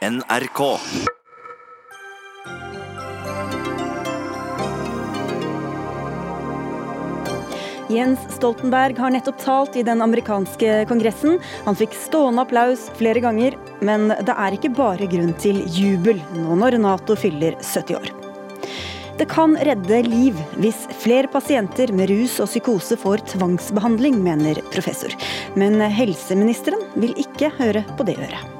NRK. Jens Stoltenberg har nettopp talt i den amerikanske kongressen. Han fikk stående applaus flere ganger, men det er ikke bare grunn til jubel nå når Nato fyller 70 år. Det kan redde liv hvis flere pasienter med rus og psykose får tvangsbehandling, mener professor. Men helseministeren vil ikke høre på det øret.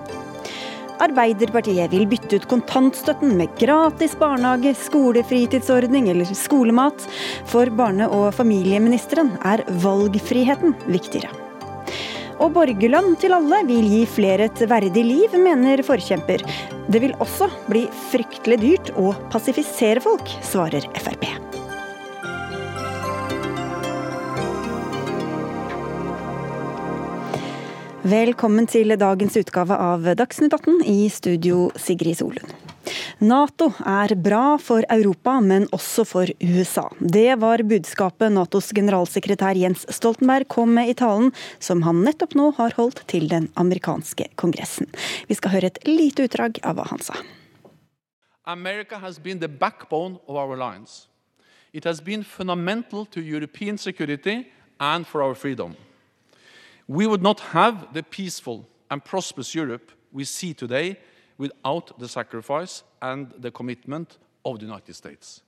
Arbeiderpartiet vil bytte ut kontantstøtten med gratis barnehage, skolefritidsordning eller skolemat. For barne- og familieministeren er valgfriheten viktigere. Og borgerlønn til alle vil gi flere et verdig liv, mener forkjemper. Det vil også bli fryktelig dyrt å passifisere folk, svarer Frp. Velkommen til dagens utgave av Dagsnytt 18 i studio Sigrid Solund. Nato er bra for Europa, men også for USA. Det var budskapet Natos generalsekretær Jens Stoltenberg kom med i talen som han nettopp nå har holdt til den amerikanske kongressen. Vi skal høre et lite utdrag av hva han sa. America has been the backbone of our alliance. It has been fundamental to European security and for our freedom. We would not have the peaceful and prosperous Europe we see today without the sacrifice and the commitment of the United States.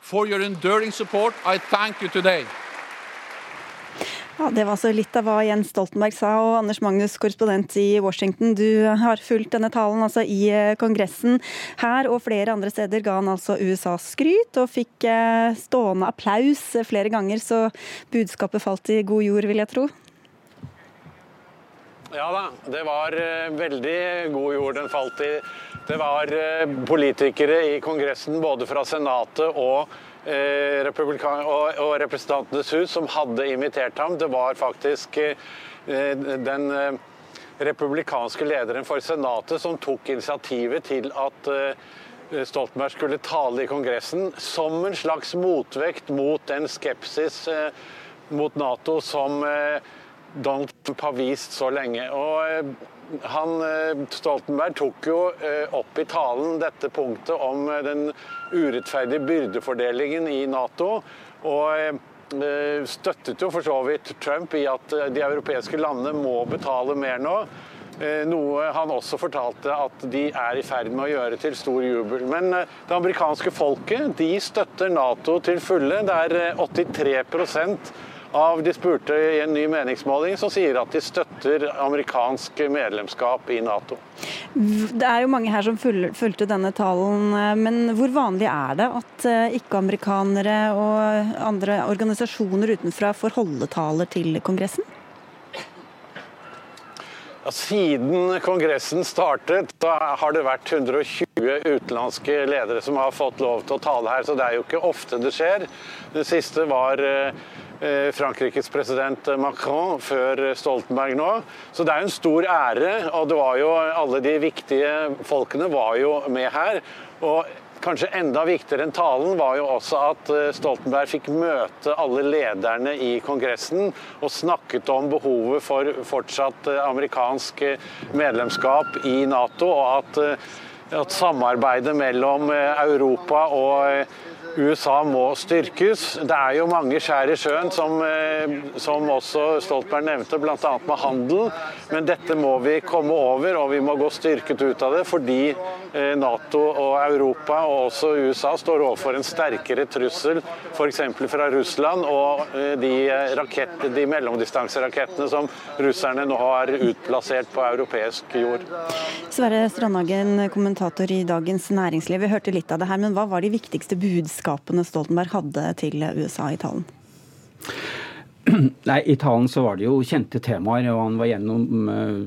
For your enduring support, I thank you today. Ja, Det var altså litt av hva Jens Stoltenberg sa. og Anders Magnus, korrespondent i Washington, du har fulgt denne talen altså i eh, Kongressen. Her og flere andre steder ga han altså USA skryt, og fikk eh, stående applaus flere ganger. Så budskapet falt i god jord, vil jeg tro. Ja da, det var uh, veldig god jord den falt i. Det var uh, politikere i Kongressen både fra Senatet uh, og, og Representantenes hus som hadde invitert ham. Det var faktisk den republikanske lederen for Senatet som tok initiativet til at Stoltenberg skulle tale i Kongressen som en slags motvekt mot den skepsis mot Nato som Donald Trump har vist så lenge. Og eh, han, eh, Stoltenberg tok jo eh, opp i talen dette punktet om den urettferdige byrdefordelingen i Nato. Og støttet jo for så vidt Trump i at de europeiske landene må betale mer nå. Noe han også fortalte at de er i ferd med å gjøre til stor jubel. Men det amerikanske folket de støtter Nato til fulle. Det er 83 av de spurte i en ny meningsmåling som sier at de støtter amerikansk medlemskap i Nato. Det er jo mange her som fulgte denne talen, men hvor vanlig er det at eh, ikke-amerikanere og andre organisasjoner utenfra får holdetaler til Kongressen? Ja, siden Kongressen startet, har det vært 120 utenlandske ledere som har fått lov til å tale her, så det er jo ikke ofte det skjer. Det siste var eh, Eh, Frankrikes president Macron før Stoltenberg nå. Så det er en stor ære, og det var jo alle de viktige folkene var jo med her. Og kanskje enda viktigere enn talen var jo også at eh, Stoltenberg fikk møte alle lederne i Kongressen og snakket om behovet for fortsatt eh, amerikansk medlemskap i Nato, og at, at samarbeidet mellom Europa og USA må styrkes. Det er jo mange skjær i sjøen, som, eh, som også Stoltenberg nevnte, bl.a. med handel. Men dette må vi komme over, og vi må gå styrket ut av det. Fordi eh, Nato og Europa, og også USA, står overfor en sterkere trussel f.eks. fra Russland og eh, de, rakett, de mellomdistanserakettene som russerne nå har utplassert på europeisk jord. Sverre Strandhagen, kommentator i Dagens Næringsliv. Vi hørte litt av det her, men hva var de viktigste budskapene budskapene Stoltenberg hadde til USA i talen? Nei, I talen så var det jo kjente temaer, og han var gjennom uh,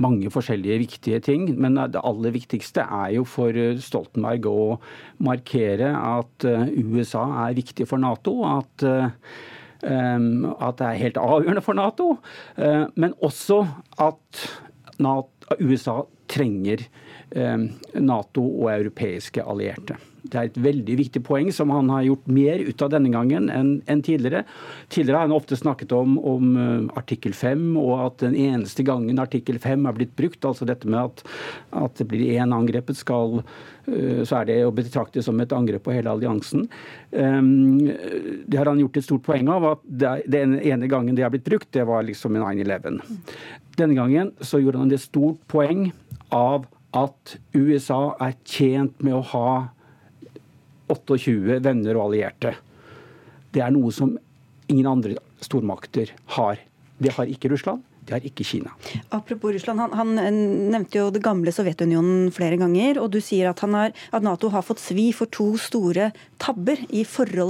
mange forskjellige viktige ting. Men det aller viktigste er jo for Stoltenberg å markere at USA er viktig for Nato. At, at det er helt avgjørende for Nato. men også at USA trenger Nato og europeiske allierte. Det er et veldig viktig poeng som han har gjort mer ut av denne gangen enn, enn tidligere. Tidligere har han ofte snakket om, om uh, artikkel 5, og at den eneste gangen artikkel 5 er blitt brukt, altså dette med at, at det blir én angrepet, skal uh, så er det å betrakte som et angrep på hele alliansen. Um, det har han gjort et stort poeng av. at Den ene gangen det har blitt brukt, det var liksom i 9-11. Denne gangen så gjorde han et stort poeng av at USA er tjent med å ha 28 venner og allierte. Det er noe som ingen andre stormakter har. Det har ikke Russland. Det har ikke Kina. Apropos Russland, han, han, nevnte jo det gamle Sovjetunionen flere ganger. Og du sier at, har, at, Nato har fått svi for to store tabber i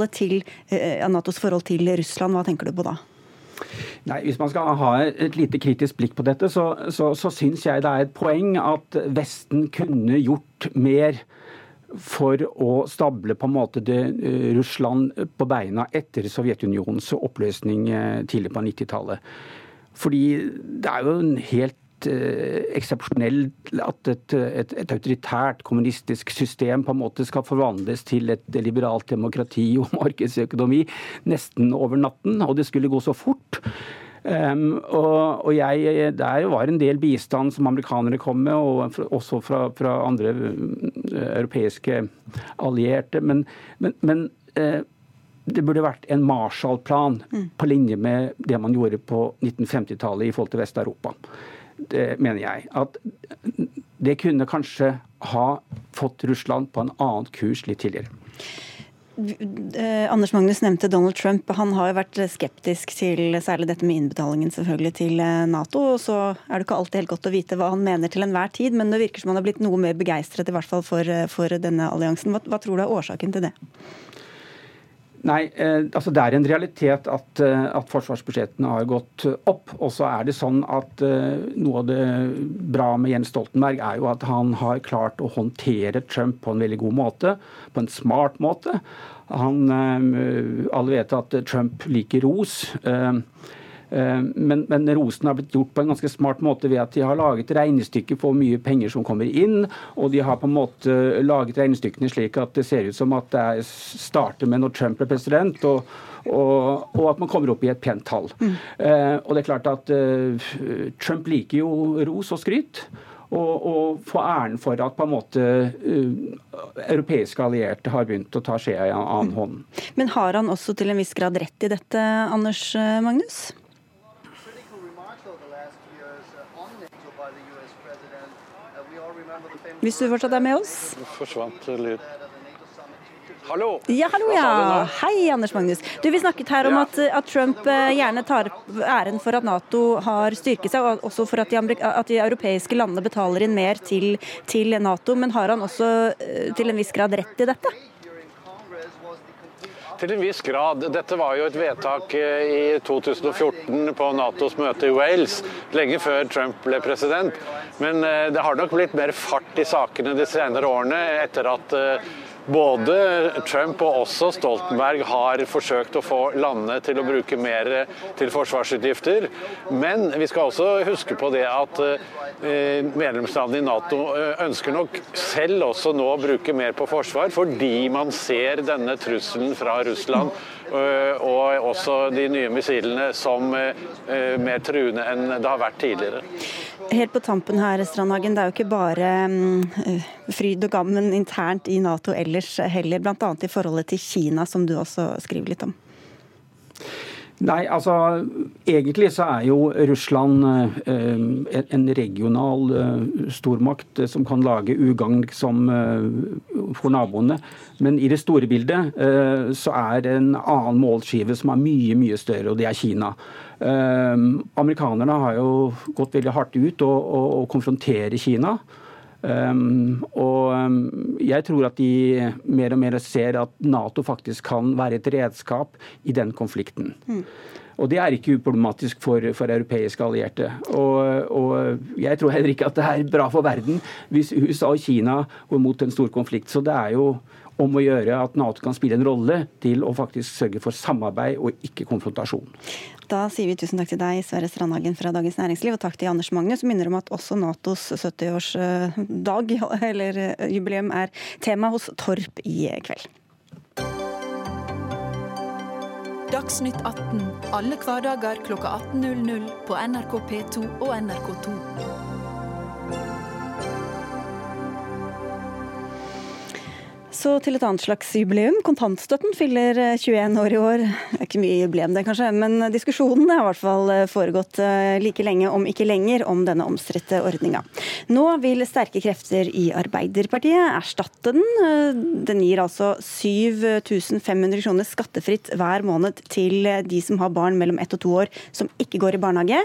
til, eh, Natos forhold til Russland. Hva tenker du på da? Nei, Hvis man skal ha et lite kritisk blikk på dette, så, så, så syns jeg det er et poeng at Vesten kunne gjort mer for å stable på en måte det, uh, Russland på beina etter Sovjetunionens oppløsning uh, tidlig på 90-tallet. Fordi det er jo en helt eksepsjonell at et, et, et, autoritært kommunistisk system på en måte skal forvandles til et liberalt demokrati og markedsøkonomi nesten over natten, og det skulle gå så fort. Um, og, og jeg, Der var en del bistand som amerikanere kom med, og også fra, fra andre uh, europeiske allierte. Men, men, men uh, det burde vært en Marshall-plan mm. på linje med det man gjorde på 1950-tallet i forhold til Vest-Europa. Det mener jeg. At det kunne kanskje ha fått Russland på en annen kurs litt tidligere. Eh, Anders Magnus nevnte Donald Trump. Han har jo vært skeptisk til særlig dette med innbetalingen selvfølgelig til eh, Nato. og Så er det ikke alltid helt godt å vite hva han mener til enhver tid, men det virker som han har blitt noe mer begeistret i hvert fall for, eh, for denne alliansen. Hva, hva, tror du er årsaken til det? Nei, eh, altså Det er en realitet at, at, forsvarsbudsjettene har gått opp. Og så er det sånn at eh, noe av det bra med Jens Stoltenberg er jo at han har klart å håndtere Trump på en veldig god måte, på en smart måte. Han, eh, alle vet at Trump liker ros. Eh, eh, men, men, rosen har blitt gjort på en ganske smart måte ved at de har laget regnestykker på hvor mye penger som kommer inn, og de har på en måte laget regnestykkene slik at det ser ut som at det starter med når Trump er president. og og, og, at man kommer opp i et pent tall. Mm. Eh, og det er klart at eh, Trump liker jo ros og skryt og, og, få æren for at på en måte uh, europeiske allierte har begynt å ta skjea i en annen mm. hånd. Men har han også til en viss grad rett i dette, Anders uh, Magnus? Hvis du fortsatt er med oss? Forsvant lyd. Hallo! Ja, hallo, ja. Hei, Anders Magnus. Du, Vi snakket her om at, at, Trump eh, gjerne tar æren for at Nato har styrket seg, og også for at de, at de europeiske landene betaler inn mer til, til, Nato. Men har han også eh, til en viss grad rett i dette? Til en viss grad. Dette var jo et vedtak eh, i 2014 på Natos møte i Wales, lenge før Trump ble president. Men det har nok blitt mer fart i sakene de senere årene etter at både Trump og også Stoltenberg har forsøkt å få landene til å bruke mer til forsvarsutgifter. Men vi skal også huske på det at eh, medlemslandene i Nato eh, ønsker nok selv også nå å bruke mer på forsvar, fordi man ser denne trusselen fra Russland og også de nye missilene som mer truende enn det har vært tidligere. Helt på tampen her, Strandhagen, det er jo ikke bare um, fryd og gammen internt i Nato ellers heller, bl.a. i forholdet til Kina, som du også skriver litt om. Nei, altså egentlig så er jo Russland eh, en regional eh, stormakt som kan lage ugagn eh, for naboene. Men i det store bildet eh, så er det en annen målskive som er mye, mye større, og det er Kina. Eh, amerikanerne har jo gått veldig hardt ut og, og, og konfronterer Kina. Um, og um, jeg tror at de mer og mer ser at Nato faktisk kan være et redskap i den konflikten. Mm. Og det er ikke uproblematisk for, for europeiske allierte. Og, og, jeg tror heller ikke at det er bra for verden hvis USA og Kina går mot en stor konflikt. Så det er jo om å gjøre at Nato kan spille en rolle til å faktisk sørge for samarbeid og ikke konfrontasjon. Da sier vi tusen takk til deg, Sverre Strandhagen fra Dagens Næringsliv, og takk til Anders Magnus, som minner om at også Natos 70-årsdag, eller jubileum, er tema hos Torp i kveld. Dagsnytt 18 alle hverdager klokka 18.00 på NRK P2 og NRK2. Så til et annet slags jubileum. Kontantstøtten fyller 21 eh, år i år. Det er ikke mye jubileum det, kanskje, men diskusjonen har i hvert fall eh, foregått eh, like lenge, om ikke lenger, om denne omstridte ordninga. Nå vil sterke krefter i Arbeiderpartiet erstatte den. Den gir altså 7500 kroner skattefritt hver måned til de som har barn mellom ett og to år som ikke går i barnehage.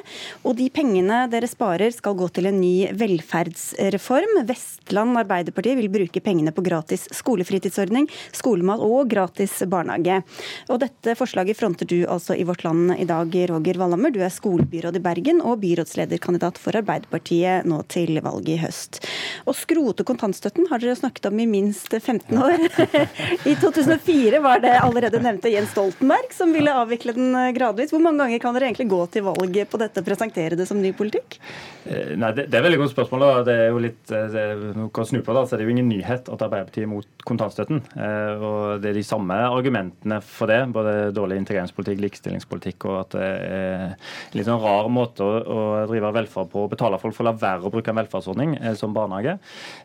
Og de pengene dere sparer skal gå til en ny velferdsreform. Vestland Arbeiderparti vil bruke pengene på gratis skole skolefritidsordning, skolemat og gratis barnehage. Og dette forslaget fronter du altså i Vårt Land i dag, Roger Wallhammer. Du er skolebyråd i Bergen og byrådslederkandidat for Arbeiderpartiet nå til valget i høst. Å skrote kontantstøtten har dere snakket om i minst 15 år. I 2004 var det allerede nevnte Jens Stoltenberg som ville avvikle den gradvis. Hvor mange ganger kan dere egentlig gå til valg på dette, og presentere det som ny politikk? Eh, nei, Det, det er veldig godt spørsmål. Det er jo litt eh, det, på. da, så Det er jo ingen nyhet at Arbeiderpartiet er mot kontantstøtten. Eh, og Det er de samme argumentene for det. Både dårlig integreringspolitikk, likestillingspolitikk og at det er en litt sånn rar måte å, drive velferd på. Å betale folk for å la være å bruke en velferdsordning som barnehage.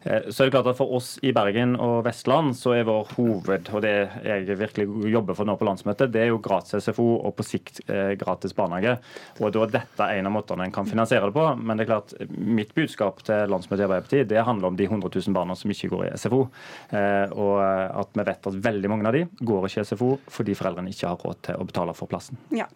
Så er det klart at For oss i Bergen og Vestland så er vår hoved, og det jeg virkelig jobber for nå på landsmøtet, det er jo gratis SFO og på sikt gratis barnehage. Og da dette en av måtene en kan finansiere det på. men det er klart, Mitt budskap til landsmøtet i Arbeiderpartiet det handler om de 100 000 barna som ikke går i SFO. Eh, og at vi vet at veldig mange av de går ikke i SFO fordi foreldrene ikke har råd til å betale for plassen. Ja.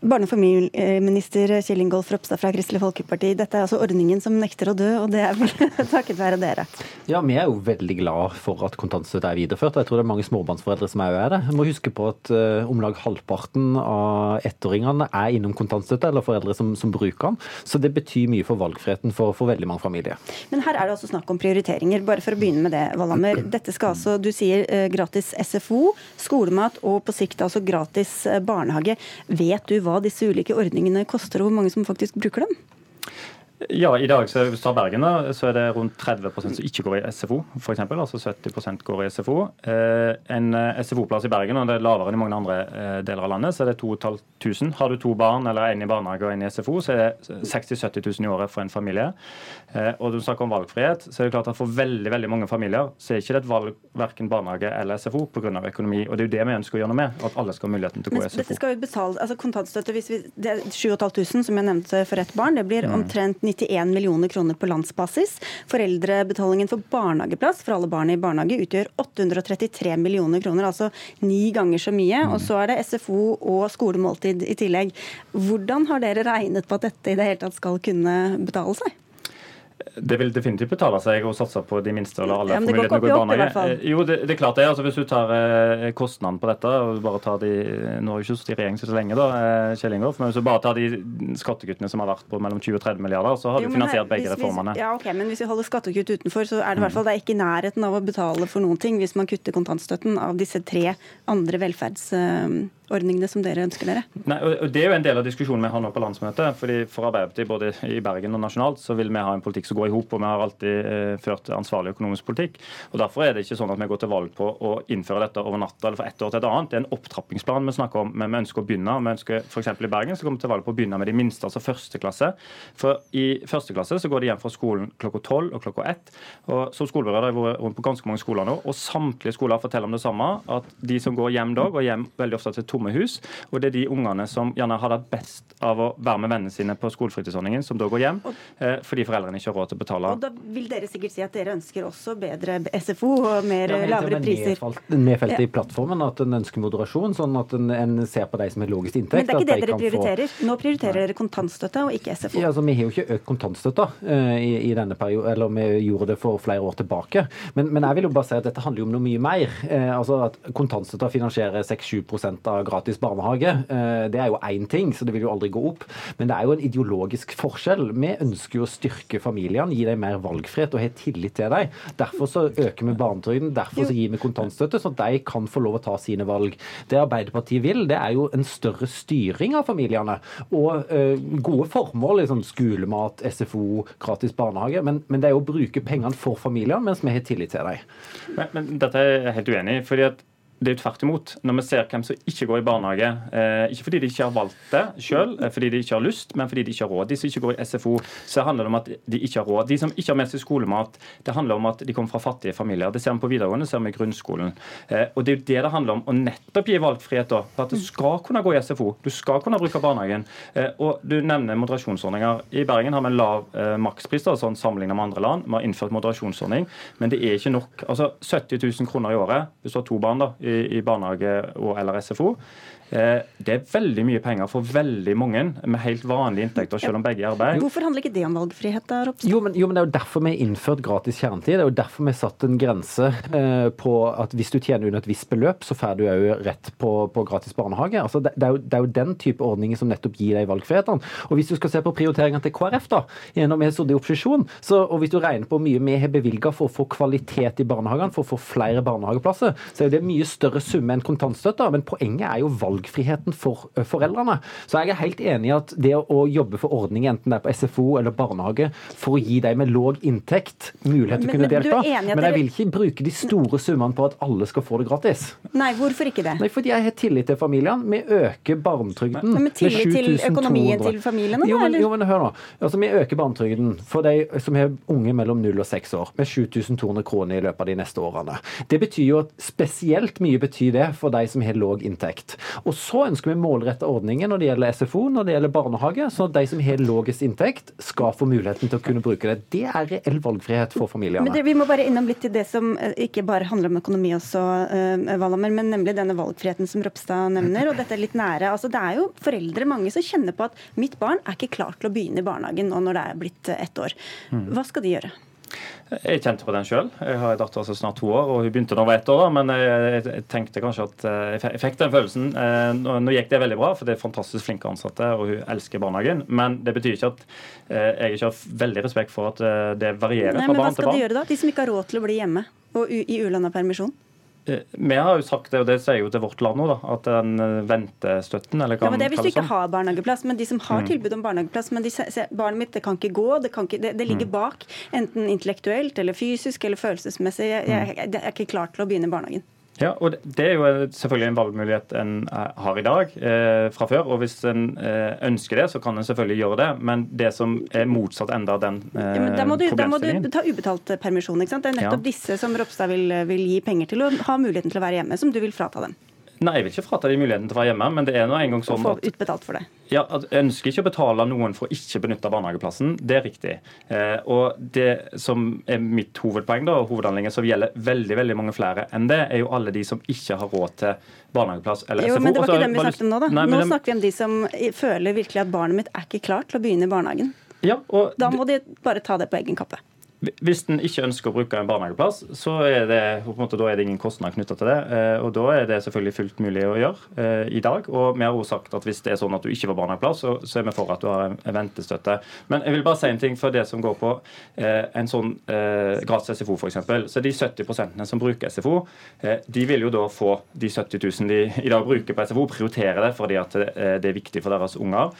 Barne- og familieminister Kjell Ingolf Ropstad fra Kristelig Folkeparti, dette er altså ordningen som nekter å dø, og det er vel takket være dere? Ja, vi er jo veldig glad for at kontantstøtte er videreført. Jeg tror det er mange småbarnsforeldre som òg er det. Vi må huske på at uh, om lag halvparten av ettåringene er innom kontantstøtte, eller foreldre som, som bruker den. Så det betyr mye for valgfriheten for, for, veldig mange familier. Men her er det altså snakk om prioriteringer. Bare for å begynne med det, Valhammer. Dette skal altså, du sier eh, gratis SFO, skolemat og på sikt altså gratis eh, barnehage. Vet du hva disse ulike ordningene koster, og hvor mange som faktisk bruker dem? Ja, i dag så, hvis Bergen, da, så er det rundt 30% som ikke går i SFO, f.eks. Altså 70% går i SFO. Eh, en eh, SFO-plass i Bergen, og det er lavere enn i mange andre eh, deler av landet, så er det 2500. Har du to barn eller en i barnehage og en i SFO, så er det 60 000-70 000 i året for en familie. Eh, og du snakker om valgfrihet, så er det klart at for veldig veldig mange familier så er ikke det et valg verken barnehage eller SFO pga. økonomi. Og det er jo det vi ønsker å gjøre noe med, at alle skal ha muligheten til å gå i SFO. Men Dette skal vi betale, altså kontantstøtte, hvis vi, det er 7500 som jeg nevnte for ett barn, det blir mm. omtrent 91 millioner kroner på landsbasis. Foreldrebetalingen for barnehageplass for alle barn i barnehage utgjør 833 millioner kroner, altså ni ganger så mye. Og så er det SFO og skolemåltid i tillegg. Hvordan har dere regnet på at dette i det hele tatt skal kunne betale seg? Det vil definitivt betale seg å satse på de minste eller alle ja, får muligheten til å gå i barnehage. Eh, jo, det, det, er klart det. altså Hvis du tar eh, kostnaden på dette og bare tar de, Nå har jo ikke sittet i regjering så lenge, da, eh, Kjell Ingolf, men hvis du bare tar de skattekuttene som har vært på mellom 20 og 30 milliarder, så har jo, du finansiert her, begge hvis, reformene. Ja, ok, Men hvis vi holder skattekutt utenfor, så er det i hvert fall det er ikke nærheten av å betale for noen ting hvis man kutter kontantstøtten av disse tre andre velferds... Uh, ordningene som dere ønsker dere? Nei, og Det er jo en del av diskusjonen vi har nå på landsmøtet. fordi For Arbeiderpartiet både i Bergen og nasjonalt så vil vi ha en politikk som går i hop. Og vi har alltid eh, ført ansvarlig økonomisk politikk. og Derfor er det ikke sånn at vi går til valg på å innføre dette over natta eller fra ett år til et annet. Det er en opptrappingsplan vi snakker om. Men vi ønsker å begynne. Vi ønsker F.eks. i Bergen så kommer vi til valg på å begynne med de minste, altså første klasse. For i første klasse så går de hjem fra skolen klokka tolv og klokka ett. Og Som skolebyråd har jeg vært rundt på ganske mange skoler nå, og samtlige skoler forteller om det samme. At de som går hjem da, går hjem veldig ofte til tomme hus. Og det er de ungene som gjerne har det best av å være med vennene sine på skolefritidsordningen, som da går hjem eh, fordi foreldrene ikke har råd til å betale. Og Da vil dere sikkert si at dere ønsker også bedre SFO og mer ja, lavere priser. Nedfelt i plattformen at en ønsker moderasjon, sånn at en, en ser på de som har lavest inntekt. Men det er ikke det dere prioriterer. Få... Nå prioriterer dere kontantstøtte og ikke SFO. Ja, altså Vi har jo ikke økt kontantstøtta uh, i, i, denne perioden, eller vi gjorde det for flere år tilbake. Men, men, jeg vil jo bare si at dette handler jo om noe mye mer. Uh, altså at Kontantstøtta finansierer 6-7 av gratis barnehage. Eh, det er jo én ting, så det vil jo aldri gå opp. Men det er jo en ideologisk forskjell. Vi ønsker jo å styrke familiene, gi dem mer valgfrihet og ha tillit til dem. Derfor så øker vi barnetrygden, derfor så gir vi kontantstøtte, sånn at de kan få lov å ta sine valg. Det Arbeiderpartiet vil, det er jo en større styring av familiene. Og uh, gode formål, liksom skolemat, SFO, gratis barnehage. Men, men, det er jo å bruke pengene for familiene, mens vi har tillit til dem. Men, men dette er jeg helt uenig i. fordi at det er jo tvert imot. Når vi ser hvem som ikke går i barnehage, eh, ikke fordi de ikke har valgt det sjøl, eh, fordi de ikke har lyst, men fordi de ikke har råd. De som ikke går i SFO, så handler det om at de ikke har råd. De som ikke har med seg skolemat, det handler om at de kommer fra fattige familier. Det ser vi på videregående, ser vi i grunnskolen. Eh, og det er jo det det handler om, å nettopp gi valgfrihet. da, for At du skal kunne gå i SFO, du skal kunne bruke barnehagen. Eh, og du nevner moderasjonsordninger. I Bergen har vi en lav makspris da, sånn sammenlignet med andre land. Vi har innført moderasjonsordning, men det er ikke nok. Altså 70 000 kroner i året hvis du har to barn da, i barnehage og eller SFO. Eh, det er veldig mye penger for veldig mange med helt vanlige inntekter, selv om begge er i arbeid. Hvorfor handler ikke det om valgfrihet? der oppe? Jo, men, jo, men Det er jo derfor vi har innført gratis kjernetid. Det er jo derfor vi har satt en grense eh, på at hvis du tjener under et visst beløp, så får du òg rett på, på, gratis barnehage. Altså, det, det, er jo, det, er jo, den type ordninger som nettopp gir deg valgfriheten. Og Hvis du skal se på prioriteringene til KrF, da, når vi har sittet i opposisjon, så, og hvis du regner på hvor mye vi har bevilga for å få kvalitet i barnehagene, for å få flere barnehageplasser, så er det mye større summe enn kontantstøtta. Men poenget er jo valgfriheten for foreldrene. Så jeg er helt enig i at det å jobbe for ordninger, enten det er på SFO eller barnehage, for å gi de med låg inntekt mulighet til å kunne delta. Men jeg vil ikke bruke de store summene på at alle skal få det gratis. Nei, hvorfor ikke det? Nei, Fordi jeg har tillit til familiene. Vi øker barnetrygden men med tillit til økonomien til familiene, da? Jo, men, jo, men hør nå. Altså, Vi øker barnetrygden for de som har unge mellom 0 og 6 år, med 7200 kroner i løpet av de neste årene. Det betyr jo at spesielt mye betyr det for de som har låg inntekt. Og så ønsker vi målrette ordninger når det gjelder SFO, når det gjelder barnehage, så de som har lavest inntekt, skal få muligheten til å kunne bruke det. Det er reell valgfrihet for familiene. Men det, Vi må bare innom litt til det som eh, ikke bare handler om økonomi også, uh, Valhammer, men nemlig denne valgfriheten som Ropstad nevner. og dette er litt nære. Altså, det er jo foreldre mange som kjenner på at mitt barn er ikke klar til å begynne i barnehagen nå når det er blitt ett år. Mm. Hva skal de gjøre? Jeg kjente på den sjøl. Jeg har en datter som snart to år, og hun begynte da hun var ett år. da, Men jeg, tenkte kanskje at eh, jeg fikk den følelsen. Eh, nå, nå, gikk det veldig bra, for det er fantastisk flinke ansatte, og hun elsker barnehagen. Men det betyr ikke at eh, jeg ikke har veldig respekt for at det varierer Nei, fra barn til barn. Men hva skal de gjøre da, de som ikke har råd til å bli hjemme og i ulønna permisjon? Eh, vi har jo sagt det, og det sier jo til Vårt Land nå, da, at den eh, ventestøtten eller hva ja, men Det er hvis du ikke har barnehageplass, men de som har mm. tilbud om barnehageplass, men de sier barnet mitt det kan ikke gå, det, kan ikke, det, det ligger mm. bak, enten intellektuelt eller fysisk eller følelsesmessig. Jeg, jeg, jeg er ikke klar til å begynne i barnehagen. Ja, og Det er jo selvfølgelig en valgmulighet en eh, har i dag eh, fra før. og Hvis en eh, ønsker det, så kan en selvfølgelig gjøre det. Men det som er motsatt enda den eh, ja, da, må du, da må du ta ubetalt permisjon. ikke sant? Det er nettopp ja. disse som Ropstad vil, vil gi penger til og ha muligheten til å være hjemme, som du vil frata dem. Nei, jeg vil ikke frata de muligheten til å være hjemme, men det er nå en gang sånn at... Utbetalt for det. Ja, Jeg ønsker ikke å betale noen for å ikke benytte barnehageplassen, det er riktig. Eh, og det som er mitt hovedpoeng, da, og hovedanliggende som gjelder veldig veldig mange flere enn det, er jo alle de som ikke har råd til barnehageplass eller jo, SFO. Men det var ikke dem vi snakket om nå, da. Nei, nå snakker vi om de som føler virkelig at barnet mitt er ikke klart til å begynne i barnehagen. Ja, og... Da må de bare ta det på egen kappe. Hvis en ikke ønsker å bruke en barnehageplass, så er det, måte, er det ingen kostnad knytta til det. Eh, og Da er det selvfølgelig fullt mulig å gjøre eh, i dag. Og vi har også sagt at hvis det er sånn at du ikke får barnehageplass, så, så, er vi for at du har en, ventestøtte. Men jeg vil bare si en ting for det som går på eh, en sånn gratis SFO f.eks. Så de 70 som bruker SFO, de vil jo da få de 70 000 de i dag bruker på SFO, prioritere det fordi at det er viktig for deres unger,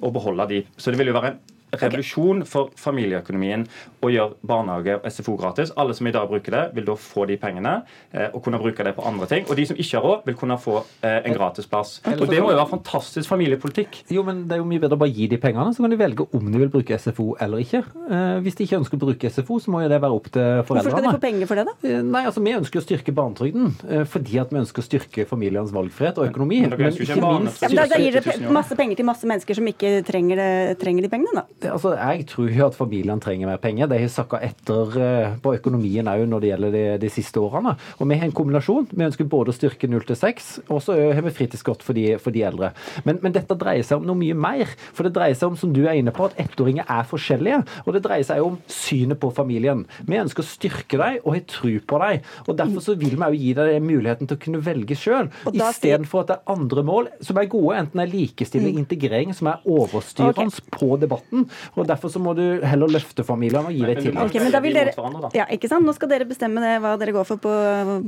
å beholde de. Så det vil jo være en revolusjon for familieøkonomien å gjøre barnehage og SFO gratis. Alle som i dag bruker det, vil da få de pengene eh, og kunne bruke det på andre ting. Og de som ikke har råd, vil kunne få eh, en gratisplass. Og det må jo være fantastisk familiepolitikk. Jo, men det er jo mye bedre å bare gi de pengene, så kan de velge om de vil bruke SFO eller ikke. Eh, hvis de ikke ønsker å bruke SFO, så må jo det være opp til foreldrene. Hvorfor skal de få penger for det, da? Nei, altså Vi ønsker å styrke barnetrygden fordi at vi ønsker å styrke familienes valgfrihet og økonomi. Men, men ikke minst ja, men Da gir det masse penger til masse mennesker som ikke trenger, det, trenger de pengene, da. Det, altså, jeg tror jo at familiene trenger mer penger. De har sakka etter uh, på økonomien òg når det gjelder de, de, siste årene. Og Vi har en kombinasjon. Vi ønsker både å styrke 0 til 6, og så har vi fritidskort for de, for de eldre. Men, men, dette dreier seg om noe mye mer. For det dreier seg om, som du er inne på, at ettåringer er forskjellige. Og det dreier seg om synet på familien. Vi ønsker å styrke dem og har tro på dem. Og Derfor så vil vi òg gi deg muligheten til å kunne velge sjøl, istedenfor at det er andre mål som er gode, enten er likestilling, mm. integrering, som er overstyrende okay. på debatten og Derfor så må du heller løfte familiene og gi dem tillit. Okay, men da vil dere, ja, ikke sant? Nå skal dere bestemme det, hva dere går for på,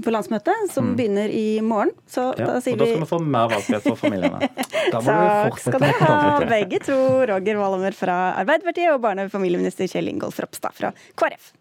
på landsmøtet, som mm. begynner i morgen. Så ja, da sier vi Og da skal vi få mer valgfrihet for familiene. Takk skal dere ha, begge to. Roger Wallhammer fra Arbeiderpartiet og barne- og familieminister Kjell Ingolf Ropstad fra KrF.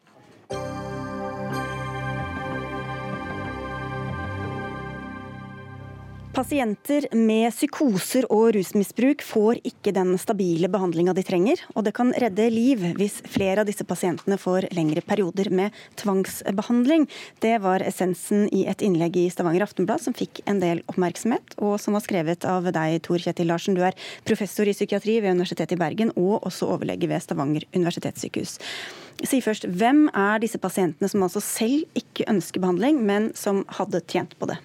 Pasienter med psykoser og rusmisbruk får ikke den stabile behandlinga de trenger, og det kan redde liv hvis flere av disse pasientene får lengre perioder med tvangsbehandling. Det var essensen i et innlegg i Stavanger Aftenblad som fikk en del oppmerksomhet, og som var skrevet av deg, Tor Kjetil Larsen. Du er professor i psykiatri ved Universitetet i Bergen og også overlege ved Stavanger universitetssykehus. Si først, Hvem er disse pasientene som altså selv ikke ønsker behandling, men som hadde tjent på det?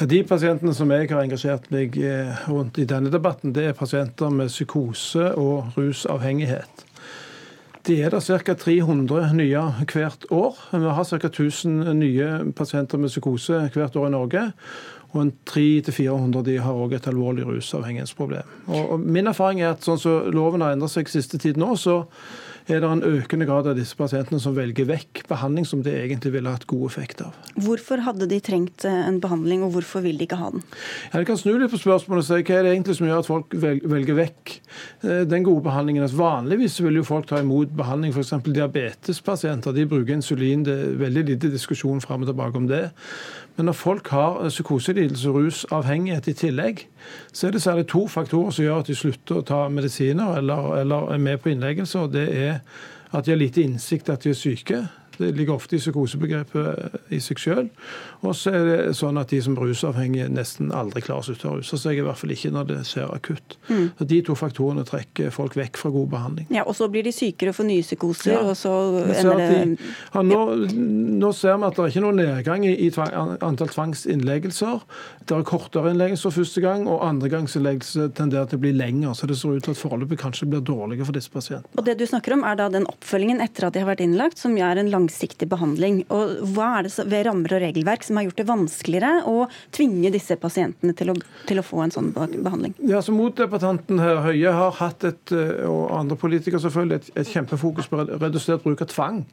Ja, De pasientene som jeg har engasjert meg eh, rundt i denne debatten, det er pasienter med psykose og rusavhengighet. Det er det ca. 300 nye hvert år. Vi har ca. 1000 nye pasienter med psykose hvert år i Norge. Og 300-400 de har òg et alvorlig rusavhengighetsproblem. Og Min erfaring er at sånn som loven har endret seg siste tid nå, så er det en økende grad av disse pasientene som velger vekk behandling som de egentlig ville hatt god effekt av. Hvorfor hadde de trengt eh, en behandling, og hvorfor vil de ikke ha den? Ja, jeg kan snu litt på spørsmålet og si hva er det egentlig som gjør at folk velger vekk eh, den gode behandlingen. Altså, vanligvis vil jo folk ta imot behandling, f.eks. diabetespasienter. De bruker insulin. Det er veldig lite diskusjon fram og tilbake om det. Men når folk har psykoselidelse og rusavhengighet i tillegg, så er det særlig to faktorer som gjør at de slutter å ta medisiner eller, eller er med på innleggelse. og Det er at de har lite innsikt at de er syke. Det ligger ofte i psykosebegrepet i seg sjøl. Og så er det sånn at de som er rusavhengige nesten aldri klarer å slutte å ruse seg. I hvert fall ikke når det ser akutt. Mm. Så De to faktorene trekker folk vekk fra god behandling. Ja, Og så blir de sykere og får nye psykoser, ja. og så ender det de, ja, nå, nå, ser vi at det er ikke noen nedgang i, i tvang, antall tvangsinnleggelser. Det er kortere innleggelser første gang, og andregangsinnleggelse tenderer til å bli lengre. Så det ser ut til at forløpet kanskje blir dårligere for disse pasientene. Og Det du snakker om, er da den oppfølgingen etter at de har vært innlagt, som er en langsiktig behandling. Og Hva er det ved rammer og regelverk som har gjort det vanskeligere å tvinge disse pasientene til å, til å få en sånn behandling? Ja, så Motdebattanten her, Høie har hatt et, eh, og andre politikere selvfølgelig, et, et kjempefokus på redusert bruk av tvang.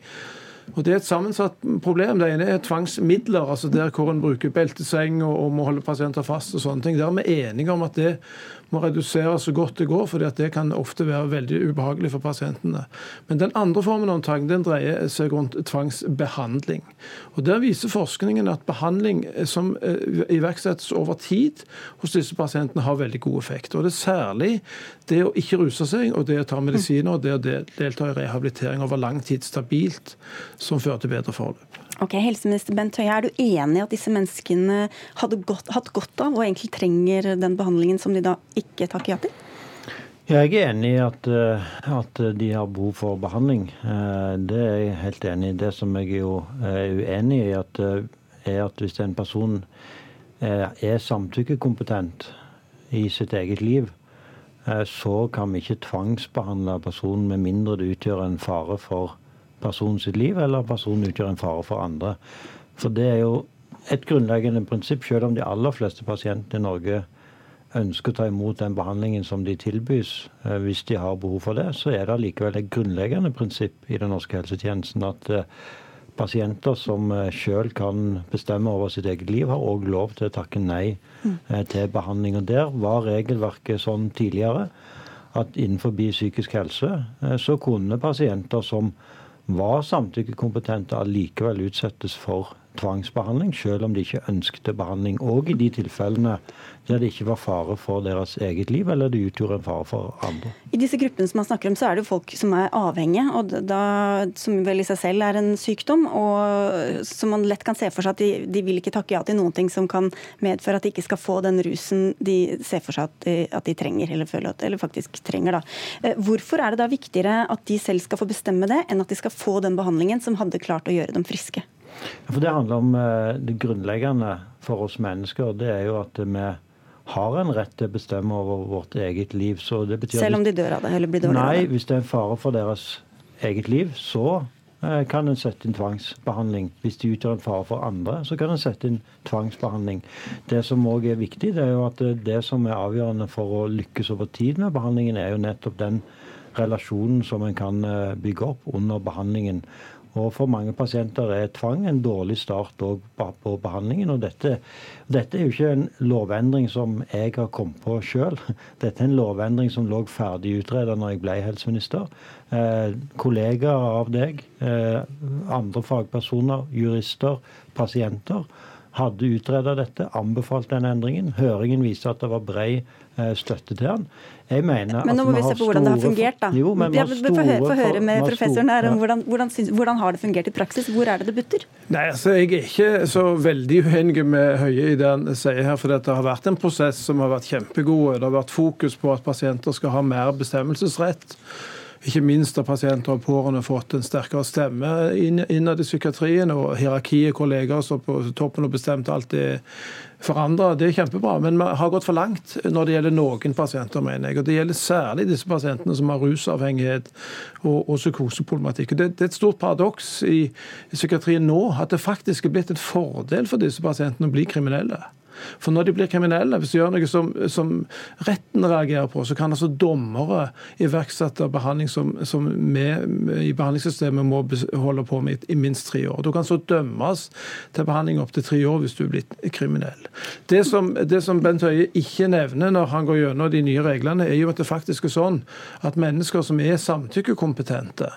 Og Det er et sammensatt problem. Det ene er tvangsmidler, altså der hvor en bruker belteseng og, og må holde pasienter fast. og sånne ting. Der er vi enige om at det må reduseres så godt det går, for det kan ofte være veldig ubehagelig for pasientene. Men den andre formen av tvang den dreier seg rundt tvangsbehandling. Og Der viser forskningen at behandling som eh, iverksettes over tid hos disse pasientene, har veldig god effekt. Og Det er særlig det å ikke ruse seg og det å ta medisiner og det å delta i rehabilitering over lang tid stabilt som fører til bedre forløp. Ok, Helseminister Bent Høie, er du enig i at disse menneskene hadde godt, hatt godt av og egentlig trenger den behandlingen som de da ikke takker ja til? Jeg er enig i at, eh, at, de har behov for behandling. Eh, det er jeg helt enig i. Det som jeg jo er uenig i, at, eh, er at hvis en person er samtykkekompetent i sitt eget liv, så kan vi ikke tvangsbehandle personen med mindre det utgjør en fare for personen sitt liv, eller personen utgjør en fare for andre. For det er jo et grunnleggende prinsipp, selv om de aller fleste pasientene i Norge ønsker å ta imot den behandlingen som de tilbys eh, hvis de har behov for det, så er det likevel et grunnleggende prinsipp i den norske helsetjenesten at eh, pasienter som sjøl selv kan bestemme over sitt eget liv, har òg lov til å takke nei til behandling. Og Der var regelverket sånn tidligere at innenfor psykisk helse så kunne pasienter som var samtykkekompetente, allikevel utsettes for tvangsbehandling, selv om de ikke ønsket behandling. Og i de tilfellene der det ikke var fare for deres eget liv, eller det utgjorde en fare for andre. I disse gruppene som man snakker om, så er det jo folk som er avhengige, og da, som vel i seg selv er en sykdom. og Som man lett kan se for seg at de, de vil ikke takke ja til noen ting som kan medføre at de ikke skal få den rusen de ser for seg at de, at de trenger, eller føler at, eller faktisk trenger. da. Eh, hvorfor er det da viktigere at de selv skal få bestemme det, enn at de skal få den behandlingen som hadde klart å gjøre dem friske? For Det handler om eh, det grunnleggende for oss mennesker. Det er jo at vi har en rett til å bestemme over vårt eget liv. Selv om de dør av det? eller blir dårligere av det? Nei, hvis det er en fare for deres eget liv, så eh, kan en sette inn tvangsbehandling. Hvis de utgjør en fare for andre, så kan en sette inn tvangsbehandling. Det som òg er viktig, det er jo at det som er avgjørende for å lykkes over tid med behandlingen, er jo nettopp den relasjonen som en kan eh, bygge opp under behandlingen. Og For mange pasienter er tvang en dårlig start på behandlingen. og dette, dette, er jo ikke en lovendring som jeg har kommet på sjøl. Dette er en lovendring som lå ferdig utredet når jeg ble helseminister. Eh, kollegaer av deg, eh, andre fagpersoner, jurister, pasienter hadde utreda dette, anbefalt den endringen. Høringen viste at det var bred støtte til han. Jeg mener men nå må vi, vi se på hvordan det har fungert, da. Jo, men ja, Få høre med professoren her om hvordan, hvordan, hvordan, har det fungert i praksis? Hvor er det det butter? Nei, altså Jeg er ikke så veldig uenig med Høie i det han sier her. For det har vært en prosess som har vært kjempegod. Det har vært fokus på at pasienter skal ha mer bestemmelsesrett. Ikke minst har pasienter og pårørende fått en sterkere stemme innad i psykiatrien. Og hierarkiet hvor leger står på toppen og bestemte alt det forandra. Det er kjempebra, men vi har gått for langt når det gjelder noen pasienter, mener jeg. Og det gjelder særlig disse pasientene som har rusavhengighet og, og psykoseproblematikk. Det, det, er et stort paradoks i, psykiatrien nå at det faktisk er blitt en fordel for disse pasientene å bli kriminelle. For når de blir kriminelle, hvis de gjør noe som, som retten reagerer på, så kan altså dommere iverksette behandling som, som vi i behandlingssystemet må holde på med i minst tre år. Du kan så dømmes til behandling opptil tre år hvis du er blitt kriminell. Det som, det som Bent Høie ikke nevner når han går gjennom de nye reglene, er jo at det faktisk er sånn at mennesker som er samtykkekompetente,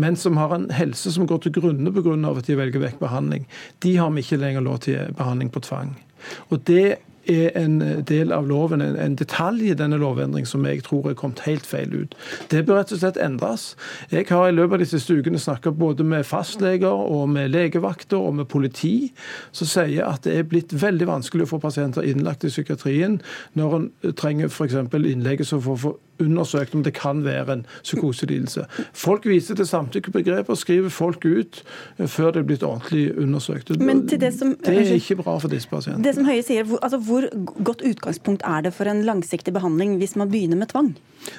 men som har en helse som går til grunne pga. at de velger vekk behandling, de har vi ikke lenger lov til behandling på tvang. Og det er en del av loven, en detalj i denne lovendringen som jeg tror er kommet helt feil ut. Det bør rett og slett endres. Jeg har i løpet av de siste ukene snakka både med fastleger og med legevakter og med politi, som sier at det er blitt veldig vanskelig å få pasienter innlagt i psykiatrien når en trenger f.eks. innleggelse for å få undersøkt om det kan være en psykoselidelse. Folk viser til samtykkebegrepet og skriver folk ut eh, før det er blitt ordentlig undersøkt. Det, som, det, er ikke bra for disse pasientene. Det som Høie sier, hvor, altså, hvor godt utgangspunkt er det for en langsiktig behandling hvis man begynner med tvang?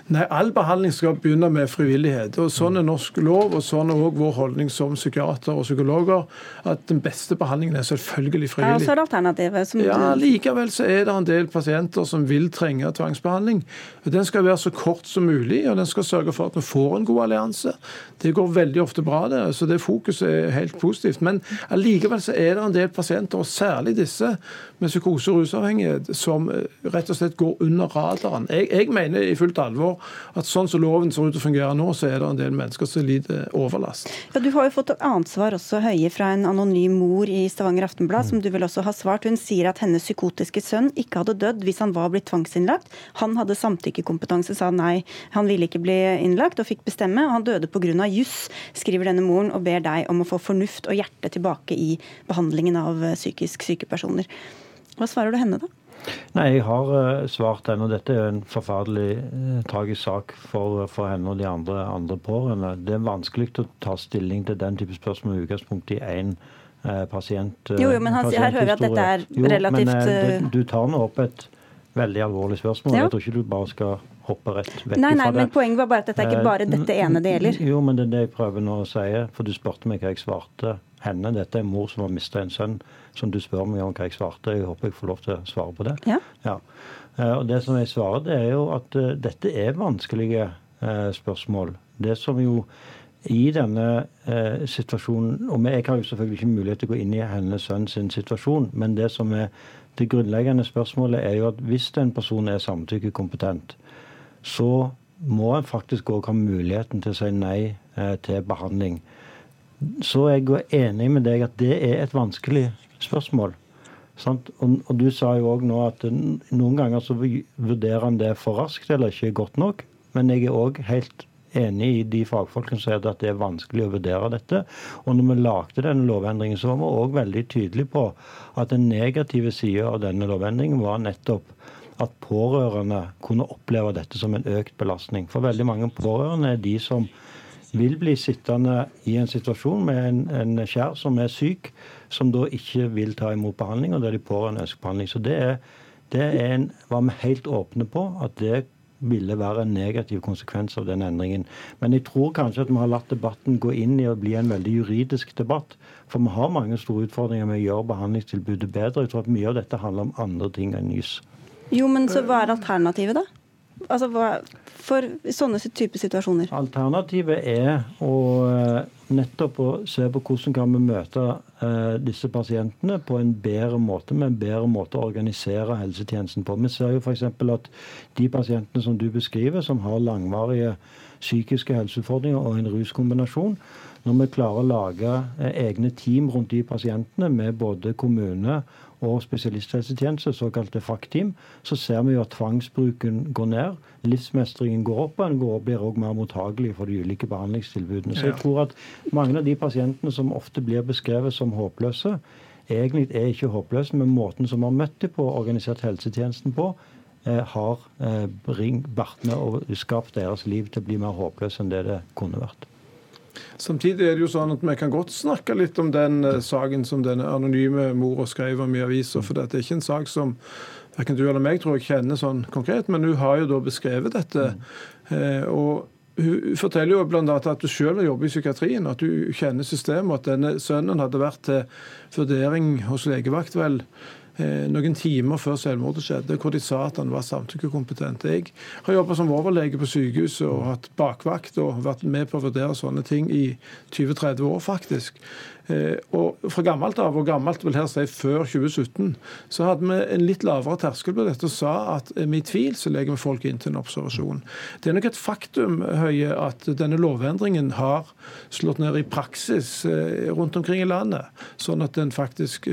Nei, All behandling skal begynne med frivillighet. og Sånn er norsk lov, og sånn er også vår holdning som psykiater og psykologer. At den beste behandlingen er selvfølgelig frivillig. Ja, så er det alternativet. Som... Ja, Likevel så er det en del pasienter som vil trenge tvangsbehandling. Den skal være så kort som mulig, og den skal sørge for at vi får en god allianse. Det går veldig ofte bra, det, så det fokuset er helt positivt. Men allikevel så er det en del pasienter, og særlig disse med psykose og rusavhengighet, som eh, rett og slett går under radaren. Jeg, jeg mener i fullt alvor at sånn som loven ser ut til å fungere nå, så er det en del mennesker som lider overlast. Ja, Du har jo fått ansvar også, Høie, fra en anonym mor i Stavanger Aftenblad, mm. som du vel også har svart. Hun sier at hennes psykotiske sønn ikke hadde dødd hvis han var blitt tvangsinnlagt. Han hadde samtykkekompetanse, sa nei. Han ville ikke bli innlagt og fikk bestemme, og han døde pga. juss, skriver denne moren og ber deg om å få fornuft og hjerte tilbake i behandlingen av psykisk syke personer. Hva svarer du henne, da? Nei, Jeg har uh, svart henne, og dette er en forferdelig uh, tragisk sak for, for, henne og de andre, andre pårørende. Det er vanskelig å ta stilling til den type spørsmål med utgangspunkt i én uh, pasient. jo, jo, men han, her hører vi at dette er relativt jo, men, det, Du tar nå opp et veldig alvorlig spørsmål. Ja. Jeg tror ikke du bare skal hoppe rett vekk nei, nei, fra det. Men poenget var bare at dette er ikke bare dette ene det gjelder. Jo, men det er det jeg prøver nå å si. For du spurte meg hva jeg svarte henne. Dette er mor som har mista en sønn som du spør meg om hva jeg svarte. Jeg håper jeg får lov til å svare på det. Ja. ja. Eh, og Det som jeg svarer, det er jo at uh, dette er vanskelige uh, spørsmål. Det som jo i denne eh, situasjonen Og jeg har jo selvfølgelig ikke mulighet til å gå inn i hennes sønn sin situasjon, men det som er det grunnleggende spørsmålet er jo at hvis en person er samtykkekompetent, så må en faktisk òg ha muligheten til å si nei til behandling. Så er jeg enig med deg at det er et vanskelig spørsmål. Og, og, du sa jo òg nå at noen ganger så vurderer en det for raskt eller ikke godt nok. Men jeg er òg helt enig i de fagfolkene som sier at det er vanskelig å vurdere dette. Og når vi lagde denne lovendringen, så var vi òg veldig tydelige på at den negative sida av denne lovendringen var nettopp at pårørende kunne oppleve dette som en økt belastning. For veldig mange pårørende er de som vil bli sittende i en situasjon med en, en kjær som er syk, som da ikke vil ta imot behandling, og der de pårørende ønsker behandling. Så det, er, det er en, var vi helt åpne på at det ville være en negativ konsekvens av den endringen. Men jeg tror kanskje at vi har latt debatten gå inn i å bli en veldig juridisk debatt. For vi har mange store utfordringer med å gjøre behandlingstilbudet bedre. Jeg tror at mye av dette handler om andre ting enn nys. Jo, men så hva er alternativet, da? Altså, for sånne type situasjoner? Alternativet er å eh, nettopp å se på hvordan kan vi møte eh, disse pasientene på en bedre måte, med en bedre måte å organisere helsetjenesten på. Vi ser jo f.eks. at de pasientene som du beskriver, som har langvarige psykiske helseutfordringer og en ruskombinasjon, når vi klarer å lage eh, egne team rundt de pasientene med både kommune og spesialisthelsetjeneste, såkalte FACT-team, så ser vi jo at tvangsbruken går ned. Livsmestringen går opp, og går, blir også mer mottagelig for de ulike behandlingstilbudene. Så jeg tror at mange av de pasientene som ofte blir beskrevet som håpløse, egentlig er ikke håpløse, men måten som vi har møtt dem på, organisert helsetjenesten på, har eh, vært og skapt deres liv til å bli mer håpløse enn det det kunne vært. Samtidig er det jo sånn at vi kan godt snakke litt om den uh, saken som denne anonyme mora skrev om i avisa. For det er ikke en sak som verken du eller meg tror jeg kjenner sånn konkret, men hun har jo da beskrevet dette. Og hun forteller jo bl.a. at du selv har jobbet i psykiatrien, at du kjenner systemet, at denne sønnen hadde vært til vurdering hos legevakt vel Eh, noen timer før selvmordet skjedde, hvor de sa at han var samtykkekompetent. Jeg har jobba som overlege på sykehuset og hatt bakvakt og vært med på å vurdere sånne ting i 20-30 år, faktisk. Eh, og Fra gammelt av, og gammelt vil her si før 2017, så hadde vi en litt lavere terskel på dette og sa at med i tvil så legger vi folk inn til en observasjon. Det er nok et faktum Høie, at denne lovendringen har slått ned i praksis eh, rundt omkring i landet, sånn at den faktisk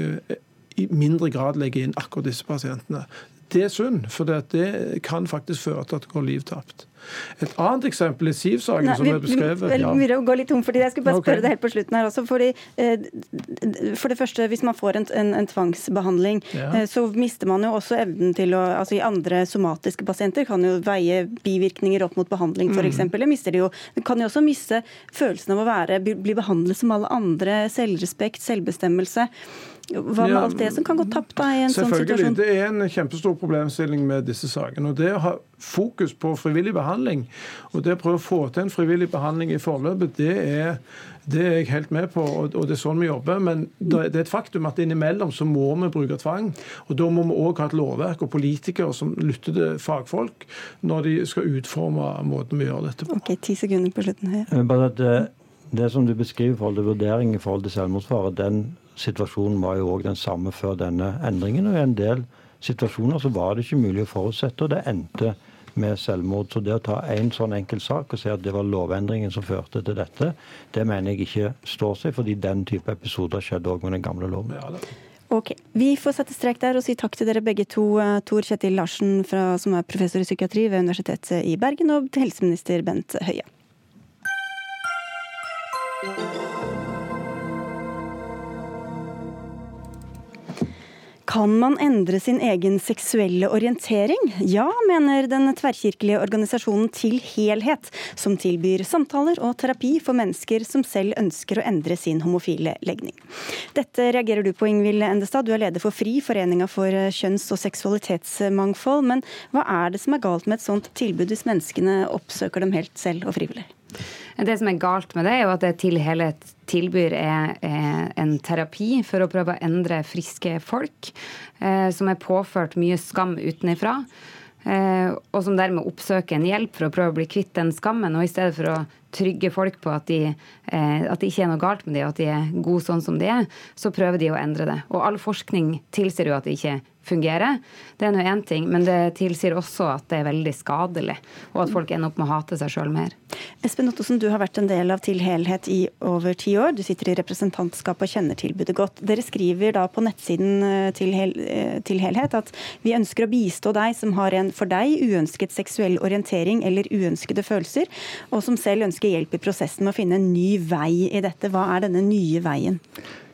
i mindre grad legge inn akkurat disse pasientene. Det er synd, for det kan faktisk føre til at det går liv tapt. Et annet eksempel er Siv-saken, som er beskrevet. Vi, vi, vi gå litt tom, fordi Jeg skulle bare spørre okay. det helt på slutten her også. Fordi, eh, for det første, Hvis man får en, en, en tvangsbehandling, ja. eh, så mister man jo også evnen til å altså I andre somatiske pasienter kan jo veie bivirkninger opp mot behandling, f.eks. Mm. Mister de jo, kan jo også miste følelsen av å være, bli behandlet som alle andre. Selvrespekt, selvbestemmelse. Hva med ja, alt det som kan gå tapt da, i en sånn situasjon? Selvfølgelig. Det er en kjempestor problemstilling med disse sakene. og Det å ha fokus på frivillig behandling og det å prøve å få til en frivillig behandling i forløpet, det er, det er jeg helt med på, og, det er sånn vi jobber. Men det er et faktum at innimellom så må vi bruke tvang. og Da må vi òg ha et lovverk og politikere som lytter til fagfolk når de skal utforme måten vi gjør dette på. Ok, ti sekunder på slutten her. Bare at det, det som du beskriver i forhold til vurdering i forhold til selvmordsfare, den situasjonen var jo òg den samme før denne endringen. Og i en del situasjoner så var det ikke mulig å forutsette, og det endte med selvmord. Så det å ta en sånn enkel sak og si at det var lovendringen som førte til dette, det mener jeg ikke står seg, fordi den type episoder skjedde òg med den gamle loven. Ok, Vi får sette strek der og si takk til dere begge to. Eh, Tor Kjetil Larsen, fra, som er professor i psykiatri ved Universitetet i Bergen, og helseminister Bent Høie. Kan man endre sin egen seksuelle orientering? Ja, mener den tverrkirkelige organisasjonen Til helhet, som tilbyr samtaler og terapi for mennesker som selv ønsker å endre sin homofile legning. Dette reagerer du på, Ingvild Endestad. Du er leder for FRI, Foreninga for kjønns- og seksualitetsmangfold. Men hva er det som er galt med et sånt tilbud hvis menneskene oppsøker dem helt selv og frivillig? Det som er galt med det, er jo at det til hele tilbyr er, en terapi for å prøve å endre friske folk, eh, som er påført mye skam utenifra. Eh, og som dermed oppsøker en hjelp for å prøve å bli kvitt den skammen. Og i stedet for å trygge folk på at, de, eh, at det ikke er noe galt med dem, og at de er gode sånn som de er, så prøver de å endre det. Og all forskning tilsier jo at det ikke fungerer. Det er nå én ting, men det tilsier også at det er veldig skadelig, og at folk ender opp med å hate seg sjøl mer. Espen Ottosen, du har vært en del av Til helhet i over ti år. Du sitter i representantskapet og kjenner tilbudet godt. Dere skriver da på nettsiden eh, til, hel, eh, til Helhet at vi ønsker å bistå deg som har en for deg uønsket seksuell orientering eller uønskede følelser, og som selv ønsker hjelp i prosessen med å finne en ny vei i dette. Hva er denne nye veien?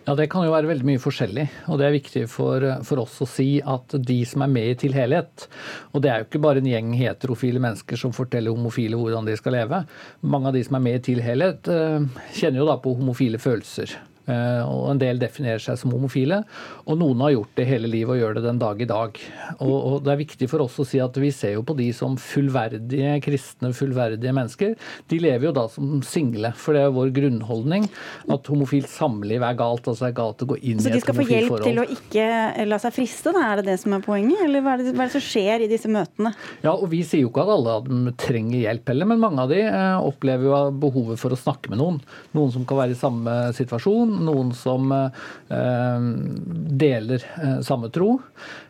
Ja, Det kan jo være veldig mye forskjellig. og Det er viktig for, for, oss å si at de som er med i Til helhet, og det er jo ikke bare en gjeng heterofile mennesker som forteller homofile hvordan de skal leve. Mange av de som er med i Til helhet, eh, kjenner jo da på homofile følelser. Eh, og En del definerer seg som homofile, og noen har gjort det hele livet og gjør det den dag i dag. Og, og Det er viktig for oss å si at vi ser jo på de som fullverdige kristne, fullverdige mennesker. De lever jo da som single, for det er vår grunnholdning at homofilt samliv er galt. altså er galt å gå inn i et homofilt forhold. Så de skal få hjelp til å ikke la seg friste, da? Er det det som er poenget? Eller hva er, det, hva er det som skjer i disse møtene? Ja, og Vi sier jo ikke at alle av dem trenger hjelp heller, men mange av de eh, opplever jo behovet for å snakke med noen. Noen som kan være i samme situasjon noen som eh, deler eh, samme tro.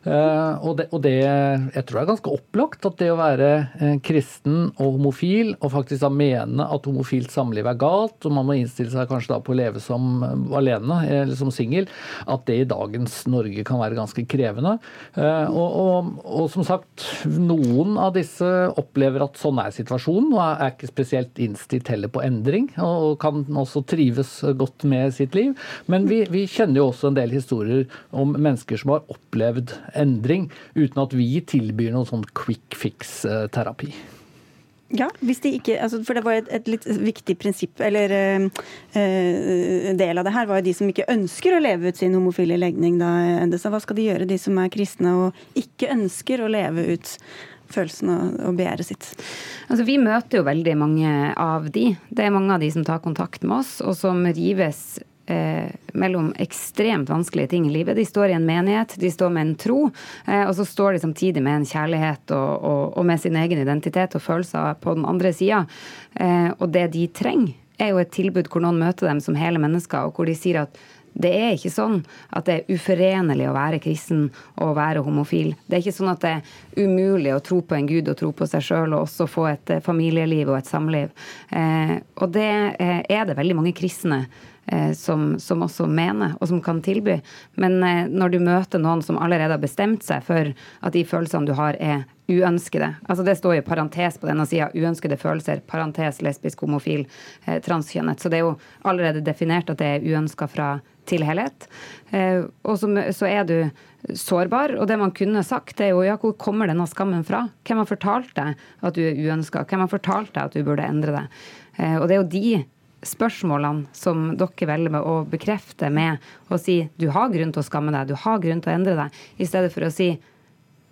Eh, og, det, og det, jeg tror det er ganske opplagt at det å være kristen og homofil, og faktisk da mene at homofilt samliv er galt, og man må innstille seg kanskje da på å leve som alene eller som singel, at det i dagens Norge kan være ganske krevende. Og, og, og, som sagt, noen av disse opplever at sånn er situasjonen, og er ikke spesielt innstilt heller på endring, og kan også trives godt med sitt liv. Men vi, vi, kjenner jo også en del historier om mennesker som har opplevd endring, uten at vi tilbyr noen sånn quick fix-terapi. Ja, hvis de ikke, altså for det var et, et litt viktig prinsipp, eller uh, del av det her, var jo de som ikke ønsker å leve ut sin homofile legning. da, Endesa. Hva skal de gjøre, de som er kristne og ikke ønsker å leve ut følelsen og, og begjæret sitt? Altså, vi møter jo veldig mange av de. Det er mange av de som tar kontakt med oss, og som rives eh, mellom ekstremt vanskelige ting i livet. De står i en menighet, de står med en tro, eh, og så står de samtidig med en kjærlighet og, og, og med sin egen identitet og følelser på den andre sida. Eh, og det de trenger, er jo et tilbud hvor noen møter dem som hele mennesker, og hvor de sier at det er ikke sånn at det er uforenlig å være kristen og være homofil. Det er ikke sånn at det er umulig å tro på en gud og tro på seg sjøl og også få et eh, familieliv og et samliv. Eh, og det eh, er det veldig mange kristne som, som, også mener, og som kan tilby. Men eh, når du møter noen som allerede har bestemt seg for at de følelsene du har, er uønskede altså Det står i parentes på denne sida. Uønskede følelser, parentes lesbisk, homofil, eh, transkjønnet. Så det er jo allerede definert at det er uønska fra til helhet. Eh, og så, så, er du sårbar. Og det man kunne sagt, er jo ja, hvor kommer denne skammen fra? Hvem har fortalt deg at du er uønska? Hvem har fortalt deg at du burde endre deg? Eh, og det er jo de spørsmålene som dere velger med å bekrefte med å si du har grunn til å skamme deg, du har grunn til å endre deg, i stedet for å si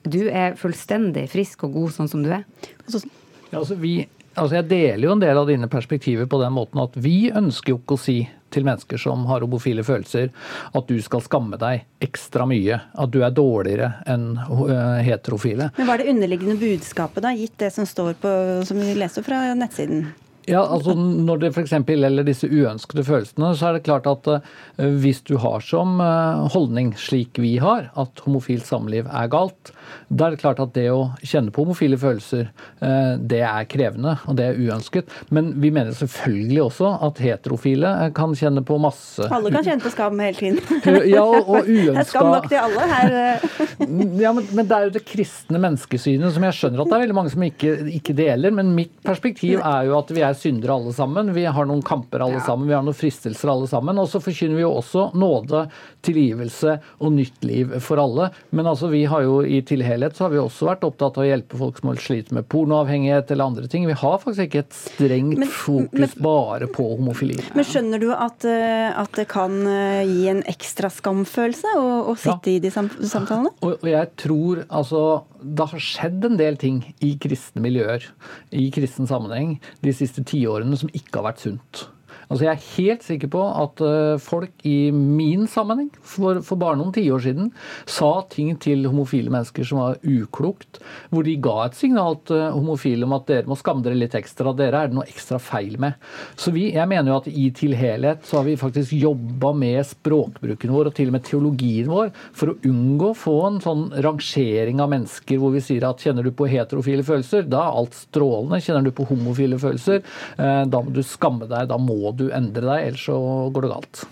du er fullstendig frisk og god sånn som du er. Ja, altså vi, altså jeg deler jo en del av dine perspektiver på den måten at vi ønsker jo ikke å si til mennesker som har homofile følelser, at du skal skamme deg ekstra mye. At du er dårligere enn eh, heterofile. Men Hva er det underliggende budskapet, da, gitt det som står på, som vi leser fra nettsiden? Ja, altså Når det f.eks. gjelder disse uønskede følelsene, så er det klart at uh, hvis du har som uh, holdning, slik vi har, at homofilt samliv er galt, da er det klart at det å kjenne på homofile følelser, uh, det er krevende og det er uønsket. Men vi mener selvfølgelig også at heterofile kan kjenne på masse Alle kan kjenne på skam hele tiden. ja, og uønska Det er skam nok til alle her. ja, men, men, det er jo det kristne menneskesynet som jeg skjønner at det er veldig mange som ikke, ikke deler. Men mitt perspektiv er jo at vi er syndere alle sammen. Vi har noen kamper alle sammen, vi har noen fristelser alle sammen. Og så forkynner vi jo også nåde, tilgivelse og nytt liv for alle. Men altså, vi har jo i til helhet så har vi også vært opptatt av å hjelpe folk som sliter med pornoavhengighet eller andre ting. Vi har faktisk ikke et strengt men, fokus men, bare på homofili. Men skjønner du at, eh, at, det kan eh, gi en ekstra skamfølelse å, å sitte ja. i de samtalene? Og, og jeg tror altså det har skjedd en del ting i kristne miljøer, i kristen sammenheng, de siste tiårene som ikke har vært sunt. Altså Jeg er helt sikker på at eh, folk i min sammenheng, for, for bare noen tiår siden, sa ting til homofile mennesker som var uklokt, hvor de ga et signal til homofile om at dere må skamme dere litt ekstra, dere er det noe ekstra feil med. Så vi, jeg mener jo at i Til helhet så har vi faktisk jobba med språkbruken vår og til og med teologien vår for å unngå å få en sånn rangering av mennesker hvor vi sier at kjenner du på heterofile følelser, da er alt strålende. Kjenner du på homofile følelser, eh, da må du skamme deg, da må du endre deg, ellers så går det galt.